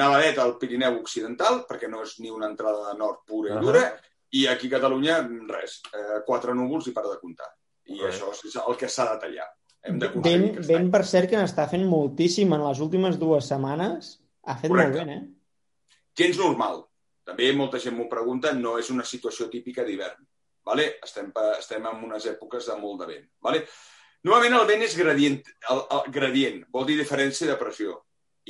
nevadeta al Pirineu Occidental, perquè no és ni una entrada de nord pura i dura, i aquí a Catalunya, res, eh, quatre núvols i para de comptar. I Correcte. això és el que s'ha de tallar. Hem es vent, talli. per cert, que n'està fent moltíssim en les últimes dues setmanes. Ha fet Correcte. molt bé, eh? gens normal. També molta gent m'ho pregunta, no és una situació típica d'hivern. Vale? Estem, estem en unes èpoques de molt de vent. Vale? Normalment el vent és gradient, el, el gradient, vol dir diferència de pressió.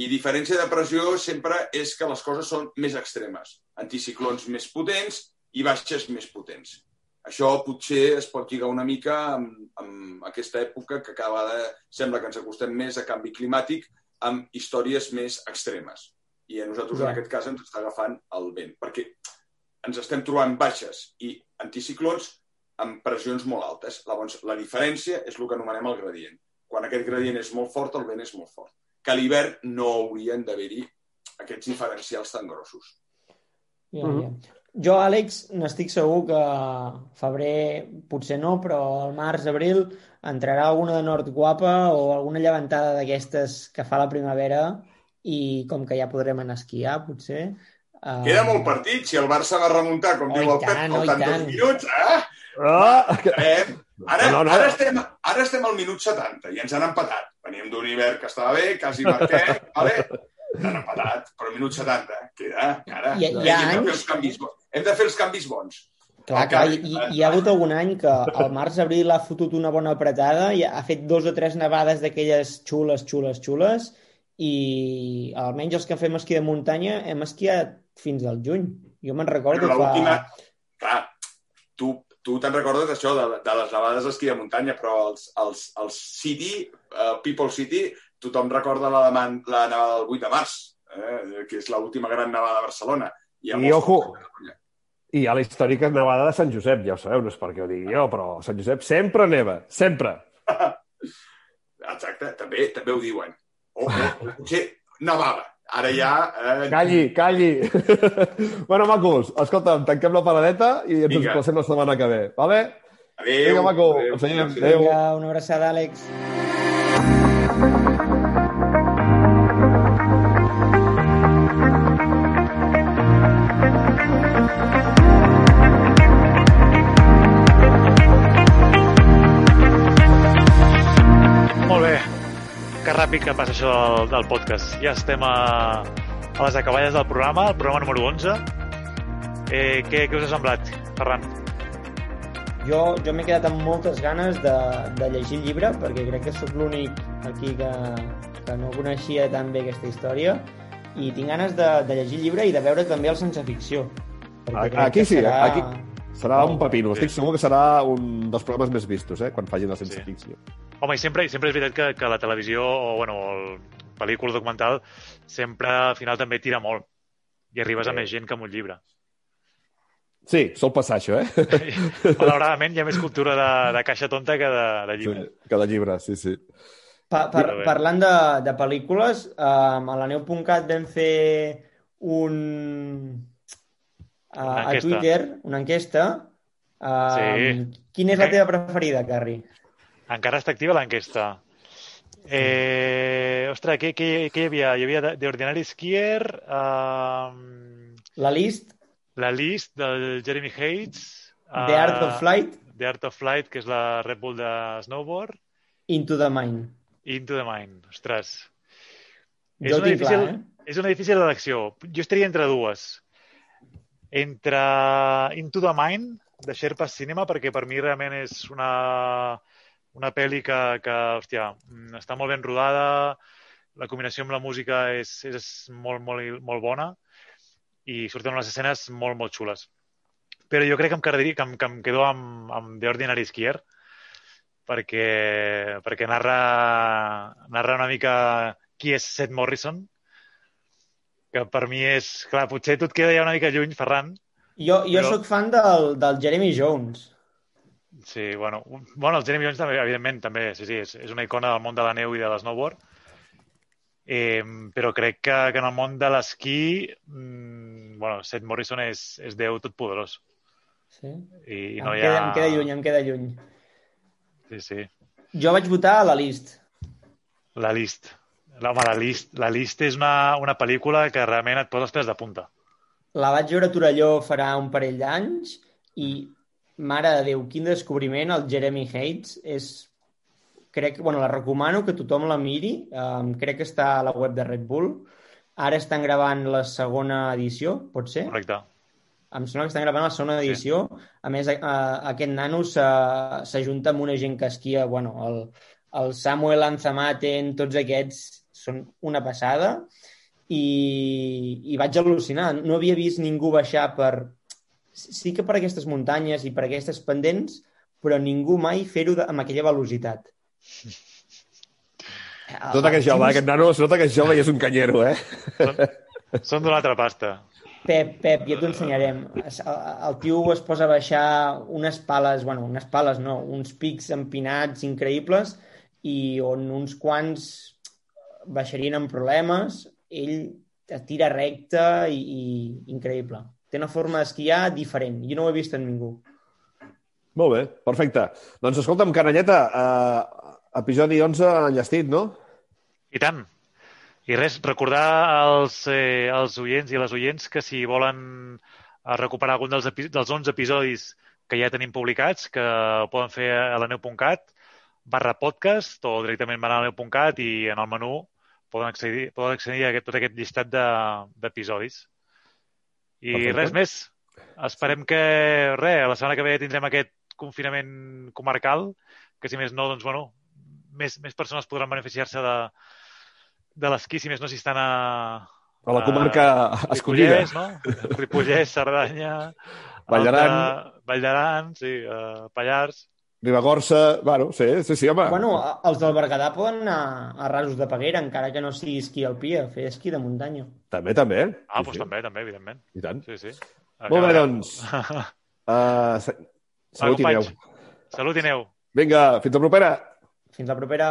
I diferència de pressió sempre és que les coses són més extremes. Anticiclons més potents i baixes més potents. Això potser es pot lligar una mica amb, amb aquesta època que cada vegada sembla que ens acostem més a canvi climàtic amb històries més extremes. I a nosaltres, Ja. en aquest cas, ens està agafant el vent, perquè ens estem trobant baixes i anticiclons amb pressions molt altes. Llavors, la diferència és el que anomenem el gradient. Quan aquest gradient és molt fort, el vent és molt fort. Que a l'hivern no haurien d'haver-hi aquests diferencials tan grossos. Ja, Mhm. ja. Jo, Àlex, n'estic segur que febrer, potser no, però al març, abril, entrarà alguna de nord guapa o alguna llevantada d'aquestes que fa la primavera i com que ja podrem anar a esquiar, potser. Uh... Queda molt partit. Si el Barça va remuntar, com Oh, diu i el Pep, tant, oh, i faltant dos tant. minuts, eh? Ah! Eh? Ara, No, no, no. ara, estem, ara estem al minut 70 i ens han empatat. Veníem d'un hivern que estava bé, quasi marquem, vale? Ens han empatat, però al minut 70 queda, cara. Hi ha- hi ha hem, de fer anys- els canvis, hem de fer els canvis bons. Clar, El clar, canvi, i, eh? i hi ha hagut algun any que al març-abril ha fotut una bona apretada i ha fet dos o tres nevades d'aquelles xules, xules, xules i almenys els que fem esquí de muntanya hem esquiat fins al juny. Jo me'n recordo Però fa... Clar, tu, tu te'n recordes d'això, de, de les nevades d'esquí de muntanya, però els, els, els City, uh, People City, tothom recorda la, de Man, la nevada del 8 de març, eh, que és l'última gran nevada de Barcelona. I molts ojo, a. I ha la històrica nevada de Sant Josep, ja ho sabeu, no és perquè ho digui jo, però a Sant Josep sempre neva, sempre. Exacte, també també ho diuen. O, o, o potser nevava. Ara ja... Eh, Calli, calli. bueno, macos, escolta'm, tanquem la paradeta i ens Vinga. desplacem la setmana que ve, vale? Adéu. Vinga, maco, adéu. Adéu. Adéu. Vinga, una abraçada, Àlex. Molt Que ràpid que passa això del, del podcast. Ja estem a, a les acaballes del programa, el programa número 11. Eh, què, què us ha semblat, Ferran? Jo, jo m'he quedat amb moltes ganes de, de llegir el llibre, perquè crec que sóc l'únic aquí que, que no coneixia tan bé aquesta història, i tinc ganes de, de llegir el llibre i de veure també el sense ficció. Aquí sí, serà- aquí serà un pepino. Sí. Estic segur que serà un dels programes més vistos, eh, quan facin la sense Sí. ficció. Home, i sempre, i sempre és veritat que, que la televisió, o bueno, el pel·lícula documental, sempre al final també tira molt. I arribes a Sí. més gent que amb un llibre. Sí, sol passar això, eh? Malauradament hi ha més cultura de, de caixa tonta que de, de Sí, llibre. que de llibre, sí, sí. Pa, per, parlant de, de pel·lícules, um, a la neu.cat vam fer un... Uh, Una a enquesta. Twitter, una enquesta. Um, Sí. Quina és la Eh? teva preferida, Carri? Encara està activa l'enquesta. Eh, ostres, què, què, què hi havia? Hi havia de- The Ordinary Skier, um, La list, la list del Jeremy Hates, The Art of Flight, The Art of Flight, que és la Red Bull de snowboard, Into the Mind. Into the Mind. Ostres. És Jo ho una, difícil, clar, eh? és una difícil elecció. Jo estaria entre dues. Entre Into the Mind, de Sherpa Cinema, perquè per mi realment és una una pel·li que, que, hòstia, mm, està molt ben rodada, la combinació amb la música és, és molt, molt, molt bona i surten unes escenes molt, molt xules. Però jo crec que em, quedaria, que em, que em quedo amb, amb The Ordinary Skier perquè, perquè narra, narra una mica qui és Seth Morrison, que per mi és... Clar, potser tu et queda ja una mica lluny, Ferran. Jo, jo però... sóc fan del, del Jeremy Jones. Sí, bueno, bueno, el Jeremy Jones també, evidentment, també, sí, sí, és, és una icona del món de la neu i de l'snowboard. Eh, però crec que, que en el món de l'esquí, mmm, bueno, Seth Morrison és, és Déu totpoderós. Sí? I, i em, no hi queda, ha... em queda lluny, em queda lluny. Sí, sí. Jo vaig votar a la list. La List. Home, la List, la List és una, una pel·lícula que realment et posa els pèls de punta. La vaig veure a Torelló farà un parell d'anys i, mare de Déu, quin descobriment, el Jeremy Hates. És, crec, bueno, la recomano que tothom la miri. Um, crec que està a la web de Red Bull. Ara estan gravant la segona edició, pot ser? Correcte. Em sembla que estan gravant la segona edició. Sí. A més, a, a, aquest nano s'ajunta amb una gent que esquia, bueno, el, el Samuel Anzamaten, tots aquests són una passada i, i vaig al·lucinar. No havia vist ningú baixar per... Sí que per aquestes muntanyes i per aquestes pendents, però ningú mai fer-ho amb aquella velocitat. Es nota que és jove, eh? aquest nano es nota que és jove i és un canyero, eh? Són, són d'una altra pasta. Pep, Pep, ja t'ho ensenyarem. El, el tio es posa a baixar unes pales, bueno, unes pales no, uns pics empinats increïbles i on uns quants baixarien amb problemes, ell tira recte i, i increïble. Té una forma d'esquiar diferent. Jo no ho he vist en ningú. Molt bé, perfecte. Doncs escolta'm, Canalleta, eh, episodi 11 enllestit, no? I tant. I res, recordar als, eh, als oients i les oients que si volen eh, recuperar algun dels, dels 11 episodis que ja tenim publicats, que ho poden fer a la neu.cat barra podcast o directament van a la neu.cat i en el menú poden accedir, poden accedir a aquest, tot aquest llistat d'episodis. De, I Perfecte. res més. Esperem que, res, la setmana que ve tindrem aquest confinament comarcal, que si més no, doncs, bueno, més, més persones podran beneficiar-se de, de l'esquí, si més no, si estan a, a la comarca a, escollida. no? Ripollès, Cerdanya... Vall d'Aran. Vall d'Aran, sí, uh, Pallars. Ribagorça, bueno, sí, sí, sí, home. Bueno, els del Berguedà poden anar a rasos de Peguera, encara que no sigui esquí alpí, a fer esquí de muntanya. També, també. Ah, doncs sí. també, també, evidentment. I tant. Sí, sí. Molt bé, doncs. uh, salut i neu. Salut i neu. Vinga, fins la propera. Fins la propera.